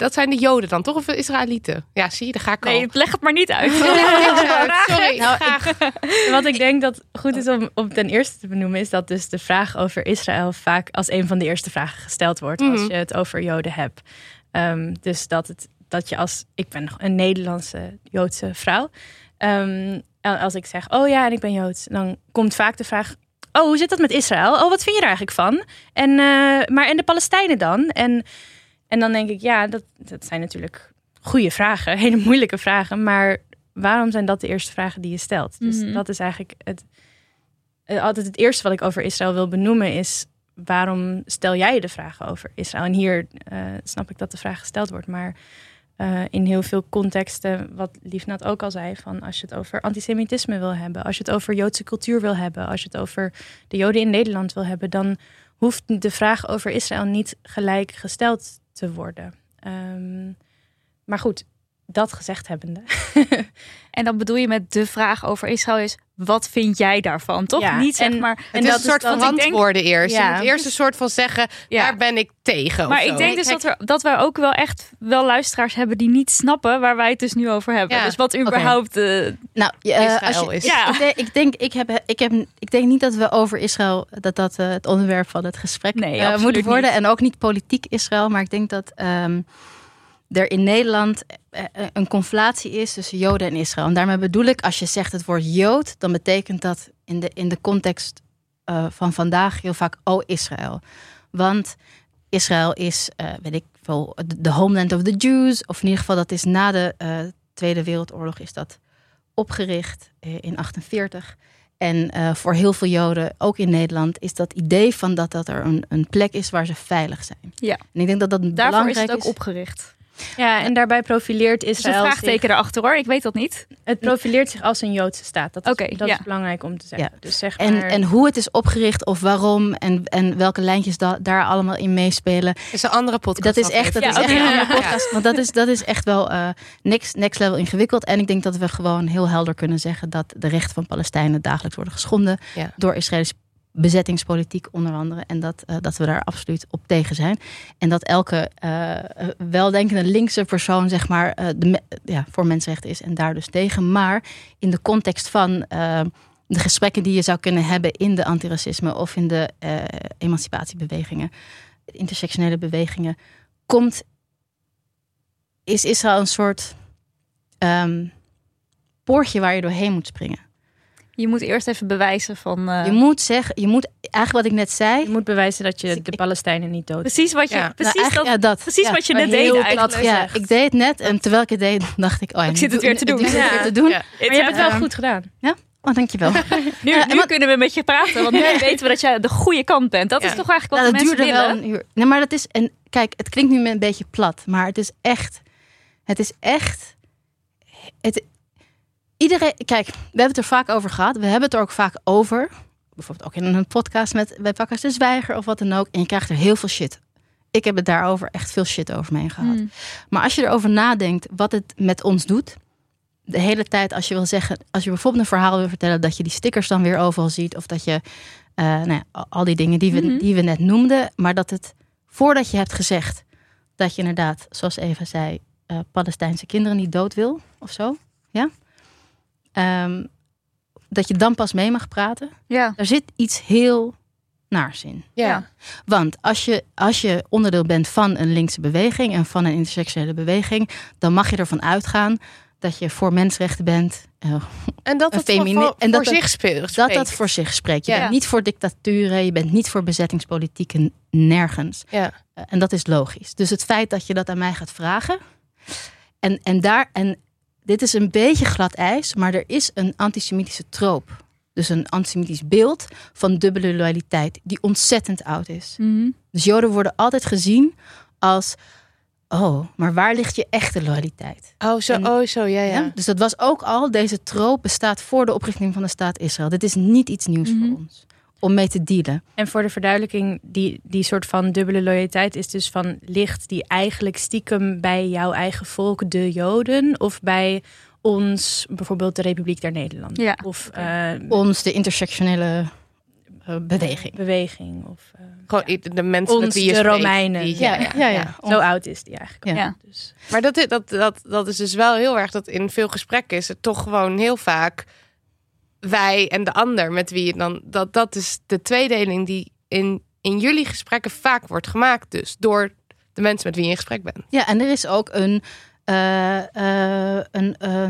dat zijn de Joden dan, toch? Of de Israëlieten? Ja, zie je, daar ga ik al. Nee, leg het maar niet uit. Sorry, Nou, graag. Wat ik denk dat goed is om, om ten eerste te benoemen, is dat dus de vraag over Israël vaak als een van de eerste vragen gesteld wordt als Mhm. je het over Joden hebt. Ehm, dus dat het dat je als, ik ben een Nederlandse Joodse vrouw. Ehm, en als ik zeg, oh ja, en ik ben Joods, dan komt vaak de vraag, oh, hoe zit dat met Israël? Oh, wat vind je er eigenlijk van? En, eh, maar en de Palestijnen dan? En, en dan denk ik, ja, dat, dat zijn natuurlijk goede vragen, hele moeilijke vragen, maar waarom zijn dat de eerste vragen die je stelt? Dus Mhm. dat is eigenlijk het, eh, altijd het eerste wat ik over Israël wil benoemen is waarom stel jij de vragen over Israël? En hier eh, snap ik dat de vraag gesteld wordt, maar eh, in heel veel contexten, wat Liefnaat ook al zei, van als je het over antisemitisme wil hebben, als je het over Joodse cultuur wil hebben, als je het over de Joden in Nederland wil hebben, dan hoeft de vraag over Israël niet gelijk gesteld te worden. Ehm, maar goed, dat gezegd hebbende. En dan bedoel je met de vraag over Israël is... wat vind jij daarvan? Toch? Ja, Niet zeg en- maar... En is dat een soort is van denk- antwoorden eerst. Ja. Je moet eerst een soort van zeggen, Ja. daar ben ik tegen. Maar of ik zo. denk dus dat, er, dat wij ook wel echt wel luisteraars hebben... die niet snappen waar wij het dus nu over hebben. Ja. Dus wat überhaupt... eh, Nou, ja, eh, Israël je, is. Ik, Ja. ik, denk, ik denk, ik heb, ik heb, ik denk niet dat we over Israël dat dat eh, het onderwerp van het gesprek Nee, eh, absoluut moet worden niet. en ook niet politiek Israël, maar ik denk dat ehm, er in Nederland eh, eh, een conflatie is tussen Joden en Israël. En daarmee bedoel ik, als je zegt het woord Jood, dan betekent dat in de, in de context eh, van vandaag heel vaak oh Israël, want Israël is, weet ik veel, de- homeland of the Jews, of in ieder geval dat is na de Tweede Wereldoorlog is dat opgericht in 48. En voor heel veel Joden, ook in Nederland, is dat idee van dat, dat er een, een plek is waar ze veilig zijn. Ja. En ik denk dat dat daarvoor is belangrijk het ook opgericht. Ja, en daarbij profileert Dus een Israël vraagteken zich, erachter hoor. Ik weet dat niet. het profileert zich als een Joodse staat. Dat is, Oké, dat ja. is belangrijk om te zeggen. Ja. Dus zeg En, maar, en hoe het is opgericht of waarom en, en welke lijntjes da- daar allemaal in meespelen. is een andere podcast. Dat is echt, dat Ja, is echt een andere Ja. podcast. Want dat is, dat is echt wel eh, next, next level ingewikkeld. En ik denk dat we gewoon heel helder kunnen zeggen dat de rechten van Palestijnen dagelijks worden geschonden Ja. door Israëlische bezettingspolitiek onder andere. En dat, eh, dat we daar absoluut op tegen zijn. En dat elke eh, weldenkende linkse persoon zeg maar eh, de, ja, voor mensenrechten is en daar dus tegen. Maar in de context van de gesprekken die je zou kunnen hebben in de antiracisme of in de emancipatiebewegingen, intersectionele bewegingen, komt, is Israël een soort ehm, poortje waar je doorheen moet springen. Je moet eerst even bewijzen van... eh, Je moet zeggen, je moet eigenlijk wat ik net zei. je moet bewijzen dat Dus je ik- de ik- Palestijnen niet dood precies wat je... Ja. Nou, Precies, dat, ja, dat. precies Ja. wat je maar net heel deed plat eigenlijk. Ja, gezegd. ik deed het net en terwijl ik het deed, dacht ik, oh, ja, Ik zit het weer te doen. Ik zit het Ja. weer te doen. Ja. Maar je hebt het wel goed gedaan. Oh, dankjewel. Nu, Ja, nu maar- kunnen we met je praten, want nu weten we dat jij de goede kant bent. Dat Ja. is toch eigenlijk Nou, wat dat de mensen duurde wel een uur. Nee, maar dat is en kijk, het klinkt nu een beetje plat, maar het is echt, het is echt, het. Iedereen, kijk, we hebben het er vaak over gehad. We hebben het er ook vaak over. Bijvoorbeeld ook in een podcast met bij Pakkers de Zwijger of wat dan ook. En je krijgt er heel veel shit. Ik heb het daarover echt veel shit over me heen gehad. Hmm. Maar als je erover nadenkt wat het met ons doet. De hele tijd als je wil zeggen, als je bijvoorbeeld een verhaal wil vertellen, dat je die stickers dan weer overal ziet. Of dat je eh, nou ja, al- al die dingen die we, Mhm. die we net noemden. Maar dat het voordat je hebt gezegd dat je inderdaad, zoals Eva zei, eh, Palestijnse kinderen niet dood wil of zo. Ja? Ehm, dat je dan pas mee mag praten. Ja. Daar zit iets heel naars in. Ja. Want als je, als je onderdeel bent van een linkse beweging en van een intersectionele beweging, dan mag je ervan uitgaan dat je voor mensenrechten bent. eh, En dat voor, voor, en dat voor zich speelt. dat dat voor zich spreekt. Je Ja. bent niet voor dictaturen, je bent niet voor bezettingspolitieken, nergens. Ja. Eh, En dat is logisch. Dus het feit dat je dat aan mij gaat vragen. En, en daar, en dit is een beetje glad ijs, maar er is een antisemitische troop. Dus een antisemitisch beeld van dubbele loyaliteit, die ontzettend oud is. Mhm. Dus Joden worden altijd gezien als. Oh, maar waar ligt je echte loyaliteit? Oh, zo, En- oh, zo, ja, ja. Ja, Dus dat was ook al, deze troop bestaat voor de oprichting van de staat Israël. Dit is niet iets nieuws Mhm. voor ons om mee te dealen. En voor de verduidelijking, die, die soort van dubbele loyaliteit is dus van ligt die eigenlijk stiekem bij jouw eigen volk, de Joden, of bij ons, bijvoorbeeld de Republiek der Nederlanden? Ja. Of eh, Ons, de intersectionele eh, beweging. beweging? Of, eh, Gewoon de mensen Ons, wie je de spreekt, Romeinen. die- Ja, ja, ja. Zo oud is die eigenlijk. Ja. Ja. Dus, Maar dat, dat, dat, dat is dus wel heel erg dat in veel gesprekken is het toch gewoon heel vaak wij en de ander met wie je dan. Dat, dat is de tweedeling die in, in jullie gesprekken vaak wordt gemaakt. Dus door de mensen met wie je in gesprek bent. Ja, en er is ook een, eh, eh, een, eh,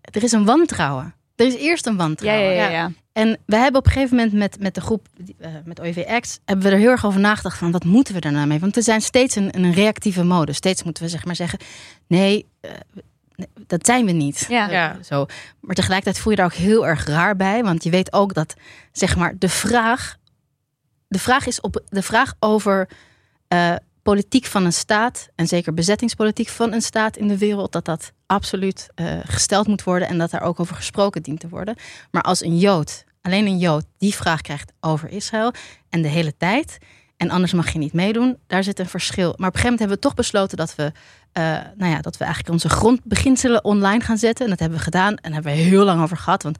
er is een wantrouwen. Er is eerst een wantrouwen. ja, ja. ja. En we hebben op een gegeven moment met, met de groep, eh, met OIVX, hebben we er heel erg over nagedacht van wat moeten we daar nou mee? Want we zijn steeds in, in een reactieve mode. Steeds moeten we zeg maar zeggen, nee, eh, nee, dat zijn we niet. Ja. Eh, Ja. Zo. Maar tegelijkertijd voel je daar ook heel erg raar bij. Want je weet ook dat, zeg maar, de vraag, de vraag is op de vraag over eh, politiek van een staat, en zeker bezettingspolitiek van een staat in de wereld, dat dat absoluut eh, gesteld moet worden en dat daar ook over gesproken dient te worden. Maar als een Jood, alleen een Jood, die vraag krijgt over Israël en de hele tijd, en anders mag je niet meedoen, daar zit een verschil. Maar op een gegeven moment hebben we toch besloten dat we, eh, nou ja, dat we eigenlijk onze grondbeginselen online gaan zetten. En dat hebben we gedaan en daar hebben we heel lang over gehad, want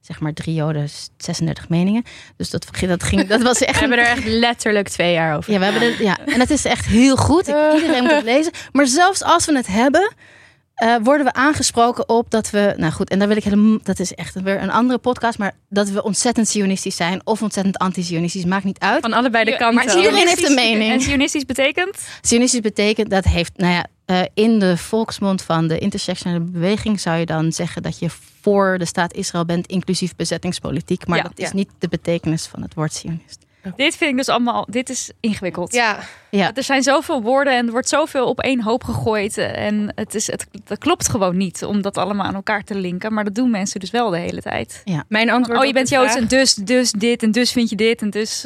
zeg maar drie Joden, 36 meningen. Dus dat, ging- dat, ging, dat was echt We hebben er echt letterlijk twee jaar over. ja, we hebben er, ja, en het is echt heel goed. Ik, iedereen moet het lezen. Maar zelfs als we het hebben, eh, worden we aangesproken op dat we. Nou goed, en daar wil ik helemaal. Dat is echt weer een andere podcast. Maar dat we ontzettend sionistisch zijn of ontzettend anti-sionistisch, maakt niet uit. Van allebei de kanten. maar iedereen heeft een mening. En sionistisch betekent? Sionistisch betekent dat heeft. Nou ja, eh, in de volksmond van de intersectionele beweging zou je dan zeggen dat je voor de staat Israël bent, inclusief bezettingspolitiek. Maar Ja. dat is Ja. niet de betekenis van het woord sionist. Dit vind ik dus allemaal, dit is ingewikkeld. Ja, Ja. Er zijn zoveel woorden en er wordt zoveel op één hoop gegooid. En het, is, het, dat klopt gewoon niet om dat allemaal aan elkaar te linken. Maar dat doen mensen dus wel de hele tijd. Mijn antwoord Oh, je bent Joods vraag- en dus, dus dit en dus vind je dit en dus...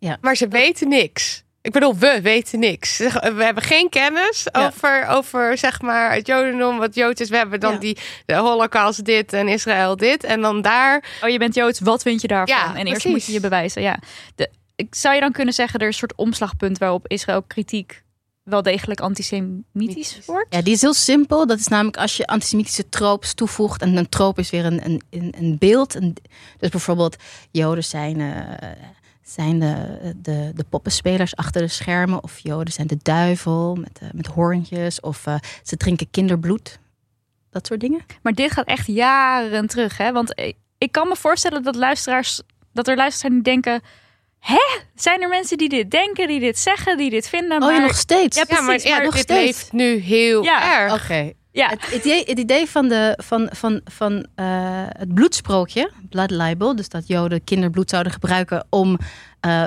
eh, maar ze weten niks. Ik bedoel, we weten niks. We hebben geen kennis Ja. over, over zeg maar, het Jodendom, wat Joods is. We hebben dan Ja. die de Holocaust dit en Israël dit. En dan daar. Oh, je bent Joods, wat vind je daarvan? Ja, en eerst precies. moet je je bewijzen. Ja. De, ik, zou je dan kunnen zeggen, er is een soort omslagpunt waarop Israël kritiek wel degelijk antisemitisch wordt? Ja, die is heel simpel. Dat is namelijk als je antisemitische tropes toevoegt. En een trope is weer een, een, een, een beeld. Een- dus bijvoorbeeld, Joden zijn, eh, zijn de, de, de poppenspelers achter de schermen. Of Joden zijn de duivel met, eh, met hoorntjes. Of eh, ze drinken kinderbloed. Dat soort dingen. Maar dit gaat echt jaren terug, hè? Want ik- ik kan me voorstellen dat luisteraars, dat er luisteraars zijn die denken: hè, zijn er mensen die dit denken, die dit zeggen, die dit vinden? Oh, Maar ja, nog steeds? Ja, Ja, maar precies, ja, maar dit nog steeds. leeft nu heel Ja, erg. Oké. Ja, Het idee, het idee van, de, van, van, van eh, het bloedsprookje, blood libel, dus dat Joden kinderbloed zouden gebruiken om eh,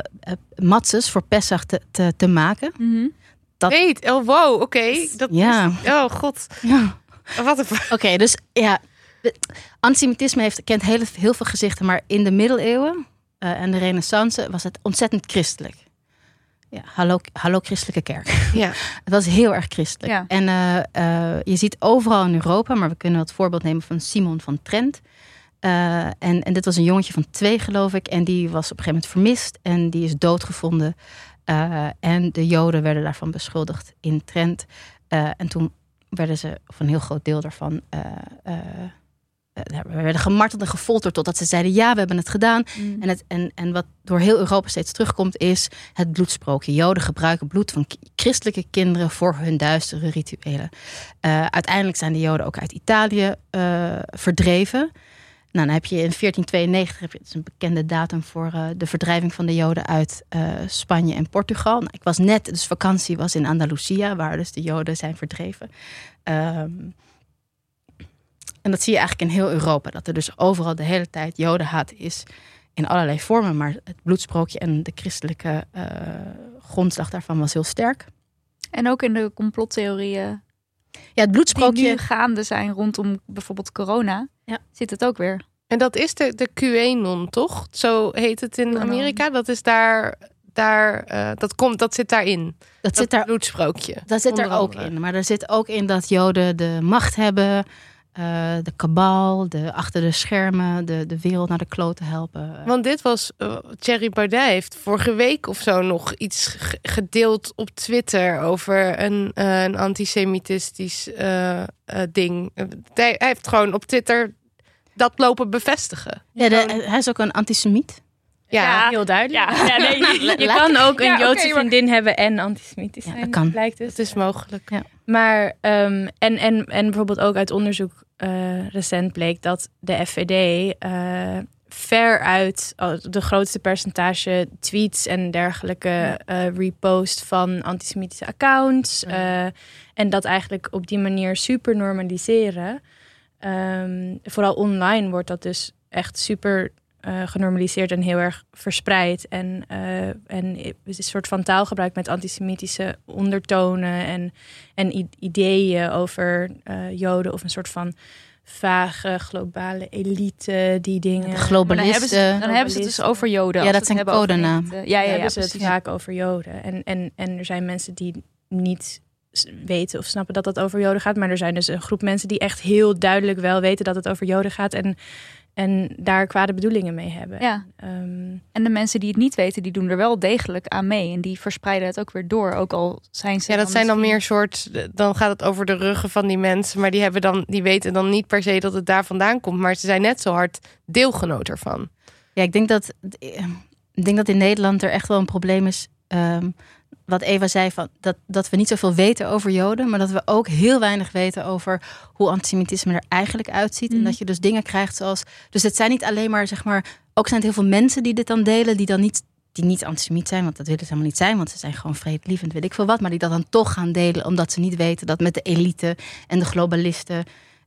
matzes voor Pesach te, te, te maken. Dat- Weet, oh wow, oké. Dat Ja. is- oh god, Ja. wat een... Oké, dus ja, antisemitisme heeft, kent heel, heel veel gezichten, maar in de middeleeuwen en de renaissance was het ontzettend christelijk. Ja, hallo, hallo christelijke kerk. Ja. Het was heel erg christelijk. Ja. En eh, eh, je ziet overal in Europa, maar we kunnen het voorbeeld nemen van Simon van Trent. Eh, en, en dit was een jongetje van twee, geloof ik. En die was op een gegeven moment vermist en die is doodgevonden. En de Joden werden daarvan beschuldigd in Trent. En toen werden ze, of een heel groot deel daarvan, we werden gemarteld en gefolterd totdat ze zeiden: ja, we hebben het gedaan. Mm. En, het, en, en wat door heel Europa steeds terugkomt, is het bloedsprookje. Joden gebruiken bloed van christelijke kinderen voor hun duistere rituelen. Eh, uiteindelijk zijn de Joden ook uit Italië eh, verdreven. Nou, dan heb je in 1492, heb je, dat is een bekende datum voor eh, de verdrijving van de Joden uit eh, Spanje en Portugal. Nou, ik was net, dus vakantie was in Andalusia, waar dus de Joden zijn verdreven. Ehm, en dat zie je eigenlijk in heel Europa, dat er dus overal de hele tijd Jodenhaat is in allerlei vormen. Maar het bloedsprookje en de christelijke eh, grondslag daarvan was heel sterk. En ook in de complottheorieën Ja, het die bloedsprookje. nu gaande zijn rondom bijvoorbeeld corona, Ja. zit het ook weer. En dat is de, de QAnon, toch? Zo heet het in. Amerika. Dat is daar, daar eh, dat, komt, dat zit daarin. Dat Dat zit daar bloedsprookje. Dat zit er ook andere. in. Maar er zit ook in dat Joden de macht hebben, eh, de kabal, de achter de schermen, de, de wereld naar de kloten helpen. Want dit was, eh, Thierry Baudet heeft vorige week of zo nog iets ge- gedeeld op Twitter over een, een antisemitistisch ding. Hij, hij heeft gewoon op Twitter dat lopen bevestigen. ja, de- hij is ook een antisemiet. Ja, Ja. Heel duidelijk. Ja, ja nee. Je kan ook een Ja, Joodse maar- vriendin hebben en antisemitisch Ja, zijn. dat kan. Blijkt dus. het is mogelijk. Maar, ehm, en, en, en bijvoorbeeld ook uit onderzoek eh, recent bleek dat de FVD eh, ver uit oh, de grootste percentage tweets en dergelijke eh, repost van antisemitische accounts. Ja. Eh, en dat eigenlijk op die manier super normaliseren. Ehm, vooral online wordt dat dus echt super eh, genormaliseerd en heel erg verspreid. En, eh, en het is een soort van taalgebruik met antisemitische ondertonen en, en ideeën over eh, Joden of een soort van vage globale elite die dingen. De Maar dan hebben, ze, globalisten. dan hebben ze het dus over Joden. Ja, dat het zijn elite. Ja, ja, ja, hebben ze het precies. vaak over Joden. En, en, en er zijn mensen die niet weten of snappen dat het over Joden gaat. Maar er zijn dus een groep mensen die echt heel duidelijk wel weten dat het over Joden gaat. En, en daar kwade bedoelingen mee hebben. Ja. Ehm, En de mensen die het niet weten, die doen er wel degelijk aan mee. En die verspreiden het ook weer door. Ook al zijn ze Ja, dat zijn dan meer soort. Dan gaat het over de ruggen van die mensen. Maar die, hebben dan, die weten dan niet per se dat het daar vandaan komt. Maar ze zijn net zo hard deelgenoot ervan. Ja, ik denk dat, ik denk dat in Nederland er echt wel een probleem is. ehm, wat Eva zei, van dat, dat we niet zoveel weten over Joden, maar dat we ook heel weinig weten over hoe antisemitisme er eigenlijk uitziet. Mhm. En dat je dus dingen krijgt zoals. Dus het zijn niet alleen maar, zeg maar, ook zijn het heel veel mensen die dit dan delen, die dan niet, die niet antisemiet zijn, want dat willen ze helemaal niet zijn, want ze zijn gewoon vredelievend, weet ik veel wat, maar die dat dan toch gaan delen, omdat ze niet weten dat met de elite en de globalisten,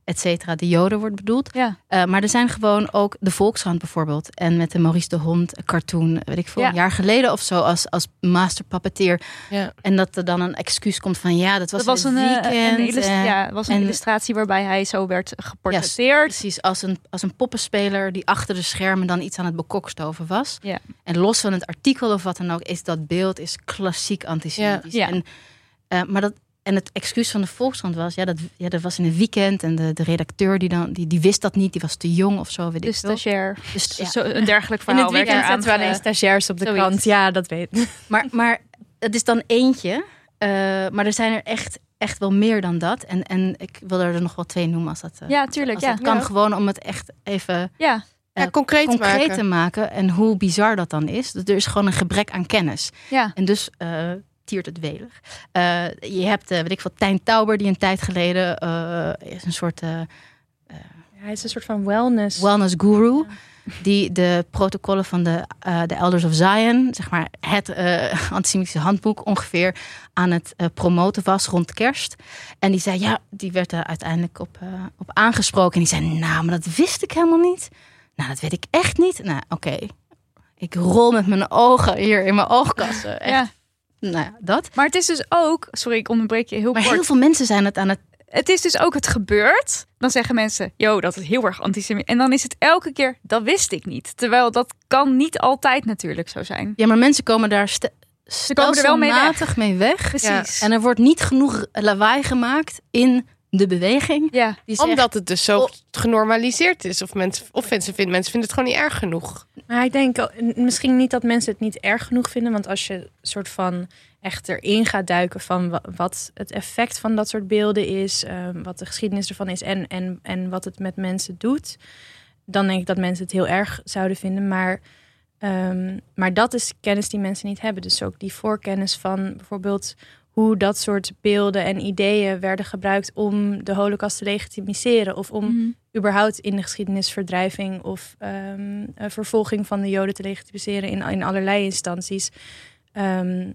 et cetera, de Joden wordt bedoeld. Ja, Uh, maar er zijn gewoon ook de Volkskrant bijvoorbeeld. En met de Maurice de Hond cartoon, weet ik veel, Ja. een jaar geleden of zo, als, als master puppeteer. Ja. En dat er dan een excuus komt van ja, dat was, dat was in een, eh, weekend. een, eh, ja, was een en- illustratie waarbij hij zo werd geportretteerd. Precies, als een, als een poppenspeler die achter de schermen dan iets aan het bekokstoven was. Ja. En los van het artikel of wat dan ook, is dat beeld is klassiek antisemitisch. Ja. En, eh, maar dat, en het excuus van de Volkskrant was, ja, dat, ja, dat was in een weekend. En de, de redacteur die, dan, die, die wist dat niet, die was te jong of zo, weet de ik stagiair. Dus, ja. Zo, een dergelijk in verhaal het werd weekend zetten we alleen stagiairs op de zoiets. krant. Ja, dat weet ik. Maar, maar het is dan eentje. eh, maar er zijn er echt, echt wel meer dan dat. En, en ik wil er nog wel twee noemen als dat, eh, Ja, tuurlijk. als Ja. dat kan. Ja. Gewoon om het echt even ja. eh, Ja, concreet, concreet maken. te maken. En hoe bizar dat dan is. Dus er is gewoon een gebrek aan kennis. ja. En dus eh, tiert het welig. Eh, je hebt, eh weet ik veel, Tijn Tauber die een tijd geleden eh, is een soort Hij is een soort van wellness. wellness guru. Die de protocollen van de, de Elders of Zion, zeg maar het eh, antisemitische handboek, ongeveer aan het promoten was rond kerst. En die zei, ja, die werd er uiteindelijk op, op aangesproken. En die zei, nou, maar dat wist ik helemaal niet. Nou, dat weet ik echt niet. Nou, oké. Ik rol met mijn ogen hier in mijn oogkassen. Echt. ja. Nou ja, dat. Maar het is dus ook, sorry, ik onderbreek je heel Maar kort. heel veel mensen zijn het aan het Het is dus ook het gebeurt. Dan zeggen mensen, yo, dat is heel erg antisemitisch. En dan is het elke keer, dat wist ik niet. Terwijl dat kan niet altijd natuurlijk zo zijn. Ja, maar mensen komen daar ste- komen er wel mee weg. stelselmatig mee weg. Precies. En er wordt niet genoeg lawaai gemaakt in de beweging. Ja, Die zegt, Omdat het dus zo Oh. genormaliseerd is. Of mensen, of mensen, vinden, mensen vinden het gewoon niet erg genoeg. Maar ik denk n- misschien niet dat mensen het niet erg genoeg vinden. Want als je soort van echt erin gaat duiken van wa- wat het effect van dat soort beelden is, ehm, wat de geschiedenis ervan is en, en, en wat het met mensen doet, dan denk ik dat mensen het heel erg zouden vinden. Maar, ehm, maar dat is kennis die mensen niet hebben. Dus ook die voorkennis van bijvoorbeeld hoe dat soort beelden en ideeën werden gebruikt om de holocaust te legitimiseren of om Mhm. überhaupt in de geschiedenis verdrijving of ehm, eh, vervolging van de Joden te legitimiseren in, in allerlei instanties. Ehm,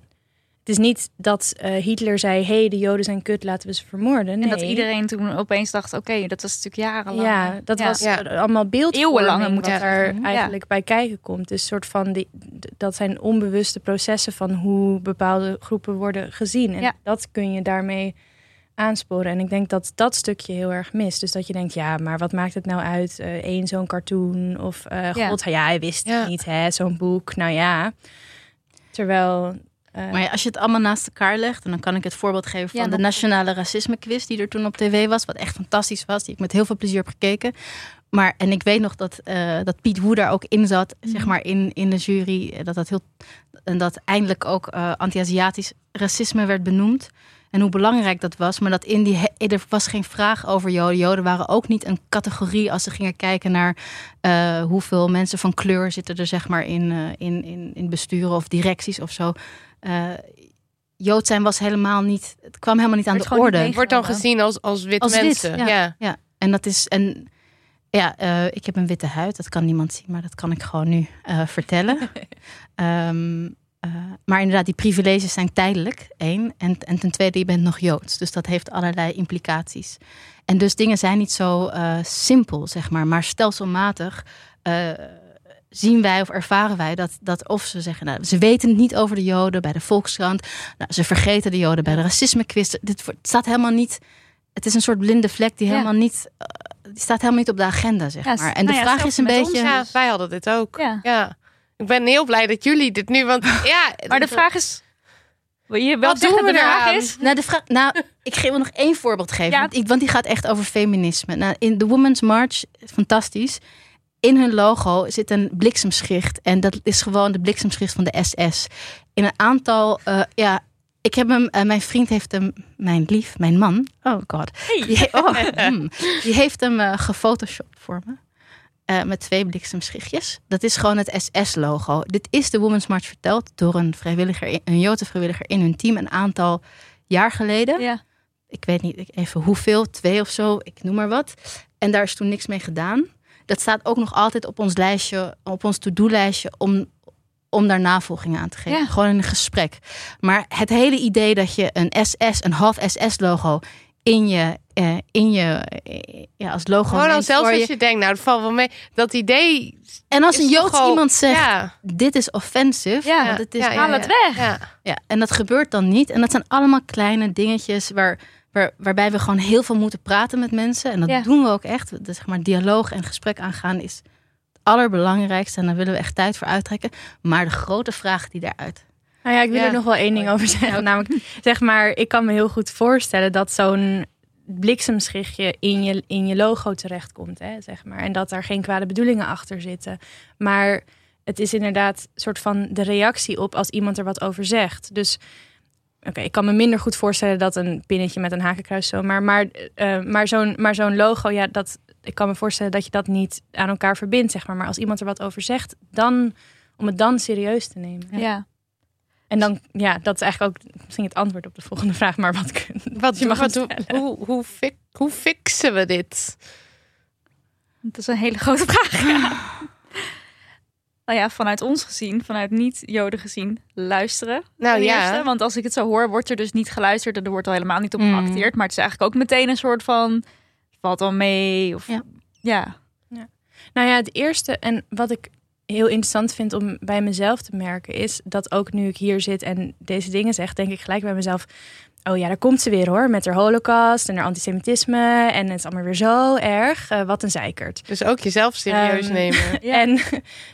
het is niet dat eh, Hitler zei: hey, de Joden zijn kut, laten we ze vermoorden. Nee. En dat iedereen toen opeens dacht, oké, dat was natuurlijk jarenlang. Ja, dat Ja. was Ja. allemaal beeldvorming Eeuwenlang moet wat er doen. eigenlijk bij kijken komt. Dus soort van die, dat zijn onbewuste processen van hoe bepaalde groepen worden gezien. En Ja. dat kun je daarmee aansporen. En ik denk dat dat stukje heel erg mist. Dus dat je denkt, ja, maar wat maakt het nou uit? eh één zo'n cartoon of eh Ja. god, ja, hij wist het Ja. niet, hè, zo'n boek. Nou ja, terwijl. Eh, Maar ja, als je het allemaal naast elkaar legt, en dan kan ik het voorbeeld geven van Ja, de Nationale Racisme Quiz, die er toen op tv was, wat echt fantastisch was, die ik met heel veel plezier heb gekeken. Maar, en ik weet nog dat, eh, dat Piet Woe daar ook in zat, Mhm. zeg maar, in, in de jury. eh, Dat dat heel, en dat eindelijk ook eh, anti-Aziatisch racisme werd benoemd. En hoe belangrijk dat was. Maar dat in die, he- er was geen vraag over Joden. Joden waren ook niet een categorie als ze gingen kijken naar eh, hoeveel mensen van kleur zitten er, zeg maar, in, eh, in, in, in besturen of directies of zo. Eh, Jood zijn was helemaal niet, het kwam helemaal niet aan de orde. Het wordt dan gezien als, als wit Als wit, mensen. ja. ja. Ja, en dat is. En Ja, eh, ik heb een witte huid. Dat kan niemand zien, maar dat kan ik gewoon nu eh, vertellen. Ehm, eh, maar inderdaad, die privileges zijn tijdelijk, één. En, en ten tweede, je bent nog Joods. Dus dat heeft allerlei implicaties. En dus dingen zijn niet zo simpel, zeg maar. Maar stelselmatig zien wij of ervaren wij dat, dat of ze zeggen... Nou, ze weten het niet over de Joden bij de Volkskrant. Nou, ze vergeten de Joden bij de racisme-quiz. Dit staat helemaal niet... Het is een soort blinde vlek die Ja. helemaal niet... eh, die staat helemaal niet op de agenda, zeg Ja, maar. En de nou ja, vraag is een ons, beetje... Ja, wij hadden dit ook. Ja. Ja. Ik ben heel blij dat jullie dit nu, want ja. Maar de vraag is... Wil je wel Wat doen we de vraag is... Nou, de vraag, nou, ik ga wel nog één voorbeeld geven. Ja. Want, ik, want die gaat echt over feminisme. Nou, in de Women's March, fantastisch. In hun logo zit een bliksemschicht. En dat is gewoon de bliksemschicht van de SS. In een aantal, eh, ja, ik heb hem, eh, mijn vriend heeft hem, mijn lief, mijn man, oh god. Die, oh, hmm. die heeft hem eh gefotoshopt voor me. Eh, met twee bliksemschichtjes. Dat is gewoon het SS-logo. Dit is de Women's March verteld door een vrijwilliger, een Joodse vrijwilliger in hun team een aantal jaar geleden. Ja. Ik weet niet even hoeveel, twee of zo, ik noem maar wat. En daar is toen niks mee gedaan. Dat staat ook nog altijd op ons lijstje, op ons to-do-lijstje om, om daar navolging aan te geven. Ja. Gewoon een gesprek. Maar het hele idee dat je een SS, een half SS-logo in je, eh, in je eh, ja, als logo. Gewoon al zelfs als je. je denkt, nou, dat valt wel mee. Dat idee. En als een Joods al- iemand zegt: Ja. dit is offensive, Ja, want het is Haal ja. het weg. Ja. Ja, en dat gebeurt dan niet. En dat zijn allemaal kleine dingetjes waar, waar, waarbij we gewoon heel veel moeten praten met mensen. En dat doen we ook echt. Dus zeg maar, dialoog en gesprek aangaan is allerbelangrijkste. En daar willen we echt tijd voor uittrekken. Maar de grote vraag die daaruit. Nou ja, ik wil Ja. er nog wel één ding over zeggen. Namelijk, zeg maar, ik kan me heel goed voorstellen dat zo'n bliksemschichtje in je, in je logo terechtkomt. Hè, zeg maar. En dat daar geen kwade bedoelingen achter zitten. Maar het is inderdaad een soort van de reactie op als iemand er wat over zegt. Dus oké, ik kan me minder goed voorstellen dat een pinnetje met een hakenkruis zo. Maar, maar, eh, maar zo'n maar zo'n logo, ja, dat, ik kan me voorstellen dat je dat niet aan elkaar verbindt. Zeg maar. maar als iemand er wat over zegt, dan om het dan serieus te nemen. Ja. En dan, ja, dat is eigenlijk ook misschien het antwoord op de volgende vraag. Maar wat, kun- Wat, je mag wat, hoe, hoe, fi- hoe fixen we dit? Dat is een hele grote vraag. Ja. Nou ja, vanuit ons gezien, vanuit niet-Joden gezien, luisteren. Nou ja. eerste. Want als ik het zo hoor, wordt er dus niet geluisterd en er wordt al helemaal niet op Mm. geacteerd. Maar het is eigenlijk ook meteen een soort van, valt wel mee. Of, Ja. ja. Nou ja, het eerste en wat ik heel interessant vind om bij mezelf te merken is dat ook nu ik hier zit en deze dingen zeg, denk ik gelijk bij mezelf. Oh ja, daar komt ze weer hoor, met haar holocaust en haar antisemitisme. En het is allemaal weer zo erg. Eh, wat een zeikert. Dus ook jezelf serieus Ehm, nemen. Ja. En,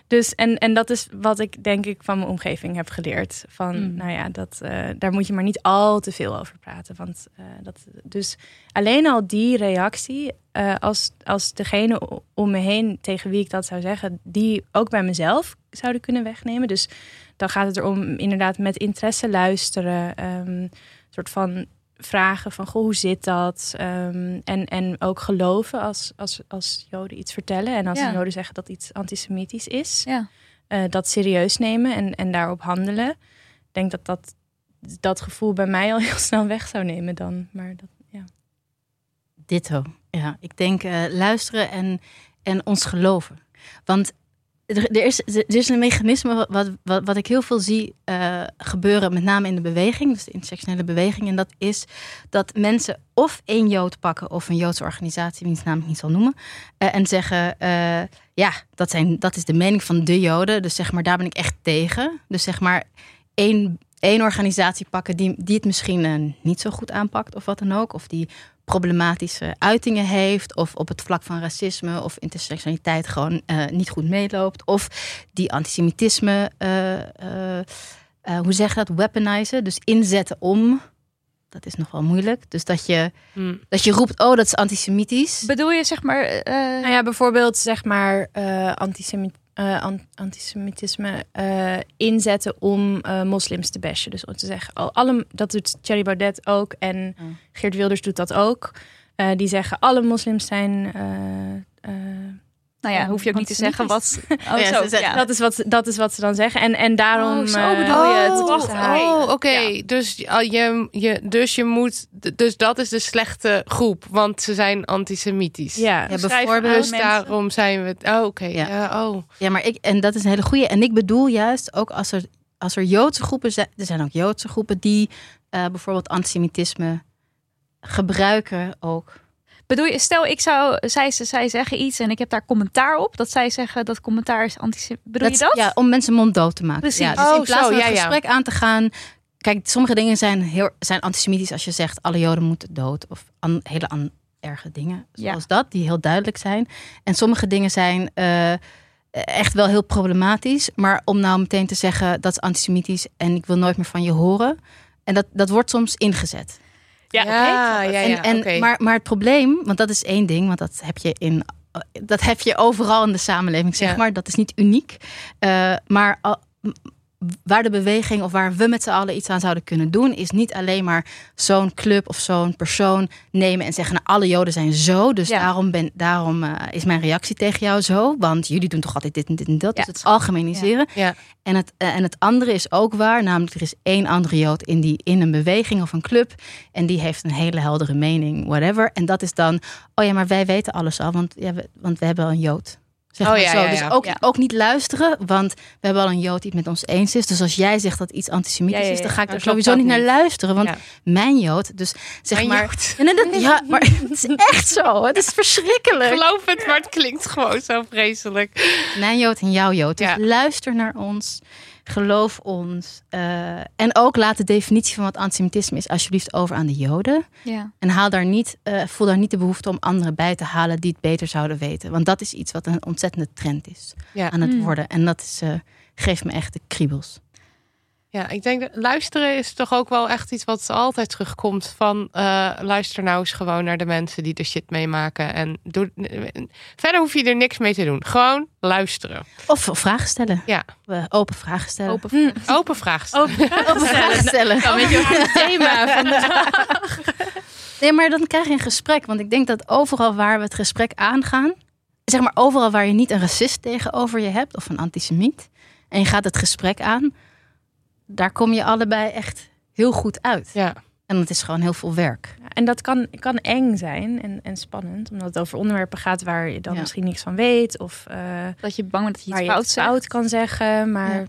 dus, en, en dat is wat ik denk ik van mijn omgeving heb geleerd. Van, Mm. nou ja, dat, eh, daar moet je maar niet al te veel over praten. Want, eh, dat, dus alleen al die reactie, eh, als, als degene om me heen tegen wie ik dat zou zeggen, die ook bij mezelf zouden kunnen wegnemen. Dus dan gaat het erom inderdaad met interesse luisteren. ehm, soort van vragen van, goh, hoe zit dat? Ehm, en, en ook geloven als, als, als Joden iets vertellen. En als Ja. Joden zeggen dat iets antisemitisch is. Ja. eh, dat serieus nemen en, en daarop handelen. Ik denk dat, dat dat gevoel bij mij al heel snel weg zou nemen dan. Maar dat, ja. Ditto. Ja, ik denk eh, luisteren en, en ons geloven. Want er, is, er is een mechanisme wat- wat, wat, ik heel veel zie eh, gebeuren, met name in de beweging, dus de intersectionele beweging. En dat is dat mensen of één Jood pakken of een Joodse organisatie, wiens naam ik niet zal noemen, eh, en zeggen: eh, ja, dat, zijn, dat is de mening van de Joden, dus zeg maar, daar ben ik echt tegen. Dus zeg maar, één, één organisatie pakken die, die het misschien niet zo goed aanpakt of wat dan ook, of die problematische uitingen heeft, of op het vlak van racisme of intersectionaliteit gewoon eh, niet goed meeloopt, of die antisemitisme, eh, eh, eh, hoe zeg je dat, weaponizen, dus inzetten om. Dat is nog wel moeilijk. Dus dat je, Hm. dat je roept, oh, dat is antisemitisch. Bedoel je zeg maar... eh, Nou ja, bijvoorbeeld zeg maar eh, an- antisemitisme eh, inzetten om eh, moslims te bashen. Dus om te zeggen, oh, alle, dat doet Thierry Baudet ook en Oh. Geert Wilders doet dat ook. Die zeggen alle moslims zijn Nou ja, hoef je ook niet te zeggen wat... Oh, Ja, zo, ze zeggen- ja. Dat, is wat, dat is wat ze dan zeggen. En, en daarom... Oh, zo eh, bedoel je het. Oh, oh, oké. Ja. Dus, oh, je, je, dus je moet. Dus dat is de slechte groep, want ze zijn antisemitisch. Ja, bijvoorbeeld- Dus mensen. daarom zijn we. Oh, oké. Ja. Ja. oh. Ja, maar ik, en dat is een hele goede. En ik bedoel juist ook als er, als er Joodse groepen zijn, er zijn ook Joodse groepen die eh, bijvoorbeeld antisemitisme gebruiken ook. Bedoel je, stel ik zou, zij, zij zeggen iets en ik heb daar commentaar op. Dat zij zeggen dat commentaar is antisemitisch. Bedoel je dat? Ja, om mensen mond dood te maken. Precies. Ja, dus Oh, in plaats zo, van het ja. gesprek aan te gaan. Kijk, sommige dingen zijn, heel, zijn antisemitisch als je zegt alle Joden moeten dood. Of an- hele an- erge dingen zoals dat, die heel duidelijk zijn. En sommige dingen zijn eh, echt wel heel problematisch. Maar om nou meteen te zeggen dat is antisemitisch en ik wil nooit meer van je horen. En dat, dat wordt soms ingezet. Ja, ja, ja. en, maar, maar het probleem, want dat is één ding, want dat heb je in. Dat heb je overal in de samenleving, zeg maar. Dat is niet uniek. Eh, maar waar de beweging of waar we met z'n allen iets aan zouden kunnen doen, is niet alleen maar zo'n club of zo'n persoon nemen en zeggen: nou, alle Joden zijn zo. Dus Ja. daarom, ben, daarom eh, is mijn reactie tegen jou zo. Want jullie doen toch altijd dit en dit en dat. Ja. Dus het algemeniseren. Ja. En, het, eh, en het andere is ook waar, namelijk er is één andere Jood in, die, in een beweging of een club. En die heeft een hele heldere mening, whatever. En dat is dan, oh ja, maar wij weten alles al, want, ja, we, want we hebben al een Jood. Zeg Oh maar ja, zo. ja, Dus ook, ook niet luisteren, want we hebben al een Jood die het met ons eens is. Dus als jij zegt dat iets antisemitisch is, dan ga ik er sowieso niet naar luisteren. Want mijn Jood, dus zeg Mijn maar... Nee, dat- ja, maar het is echt zo. Het is verschrikkelijk. Geloof het, maar het klinkt gewoon zo vreselijk. Mijn Jood en jouw Jood. Dus Ja. luister naar ons. Geloof ons. eh, en ook laat de definitie van wat antisemitisme is alsjeblieft over aan de Joden. Ja. En haal daar niet, eh, voel daar niet de behoefte om anderen bij te halen die het beter zouden weten. Want dat is iets wat een ontzettende trend is Ja. aan het Mm. worden. En dat is, eh, geeft me echt de kriebels. Ja, ik denk dat luisteren is toch ook wel echt iets wat altijd terugkomt. Van eh, luister nou eens gewoon naar de mensen die de shit meemaken. En doe, verder hoef je er niks mee te doen. Gewoon luisteren. Of vragen stellen. Ja. Open vragen stellen. Open Open vraag stellen. Open vragen stellen. Dan weet je ook het thema van de Nee, maar dan krijg je een gesprek. Want ik denk dat overal waar we het gesprek aangaan, zeg maar overal waar je niet een racist tegenover je hebt of een antisemiet, en je gaat het gesprek aan, daar kom je allebei echt heel goed uit. Ja. En het is gewoon heel veel werk. Ja, En dat kan, kan eng zijn en, en spannend, omdat het over onderwerpen gaat waar je dan Ja. misschien niks van weet of eh, Dat je bang bent dat je iets fout kan zeggen. Maar Ja.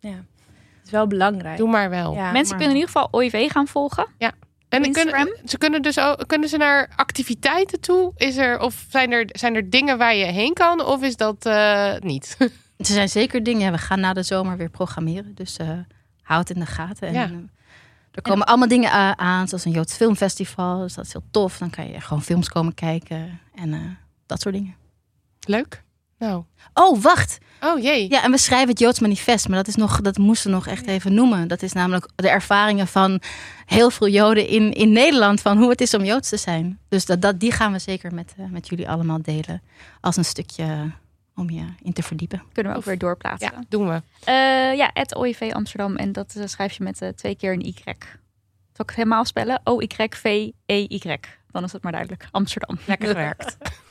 ja, het is wel belangrijk. Doe maar wel. Ja, Mensen maar- kunnen in ieder geval OIV gaan volgen. En Instagram? kunnen, ze kunnen dus ook, kunnen ze naar activiteiten toe? Is er, of zijn er, zijn er dingen waar je heen kan? Of is dat eh, niet? Er zijn zeker dingen. ja, We gaan na de zomer weer programmeren. Dus eh houd het in de gaten. En, Ja. eh, er komen allemaal dingen aan, zoals een Joods filmfestival. Dus dat is heel tof. Dan kan je gewoon films komen kijken en eh, dat soort dingen. Leuk. Nou. Oh, wacht. Oh jee. Ja, en we schrijven het Joods manifest, maar dat is nog, dat moesten we nog echt even noemen. Dat is namelijk de ervaringen van heel veel Joden in, in Nederland van hoe het is om Joods te zijn. Dus dat, dat, die gaan we zeker met, met jullie allemaal delen als een stukje om je in te verdiepen. Kunnen we ook weer doorplaatsen. Ja, doen we. Eh, ja, het OIV Amsterdam. En dat eh, schrijf je met eh, twee keer een Y. Zal ik het helemaal spellen? O-Y-V-E-Y. Dan is het maar duidelijk. Amsterdam. Lekker gewerkt.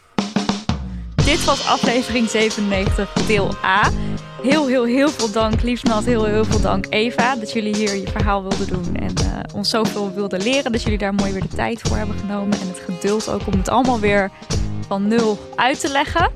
Dit was aflevering 97, deel A. Heel, heel, heel veel dank, liefst heel, heel veel dank Eva, dat jullie hier je verhaal wilden doen en eh, ons zoveel wilden leren. Dat jullie daar mooi weer de tijd voor hebben genomen en het geduld ook om het allemaal weer van nul uit te leggen.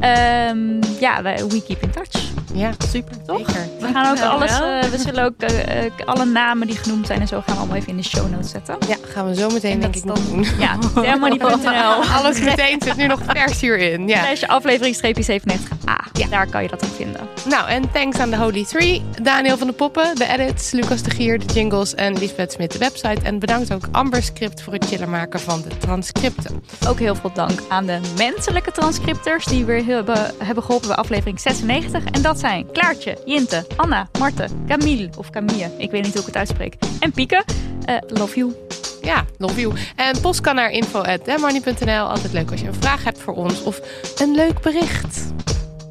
Ehm, ja, wij, we keep in touch. Ja, Super, toch? zeker. We gaan ook alles, eh, we zullen ook eh, eh, alle namen die genoemd zijn en zo gaan we allemaal even in de show notes zetten. Ja, gaan we zo meteen En denk ik nog doen. Ja, dermoney.nl. Alles meteen zit nu nog vers hierin. Ja. Slash aflevering 97a. Ja. Daar kan je dat ook vinden. Nou, en thanks aan de Holy Three. Daniel van de Poppen, de edits, Lucas de Gier, de jingles en Lisbeth Smit, de website. En bedankt ook Amber Script voor het chiller maken van de transcripten. Ook heel veel dank aan de menselijke transcripters die weer hebben, hebben geholpen bij aflevering 96. En dat zijn Klaartje, Jinte, Anna, Marten, Camille of Camille. Ik weet niet hoe ik het uitspreek. En Pieke. Eh, love you. Ja, love you. En post kan naar info.demoney.nl. Altijd leuk als je een vraag hebt voor ons of een leuk bericht.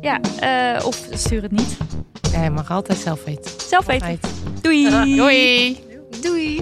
Ja, eh, of stuur het niet. Ja, mag altijd zelf weten. Zelf weten. Doei. Doei! Doei!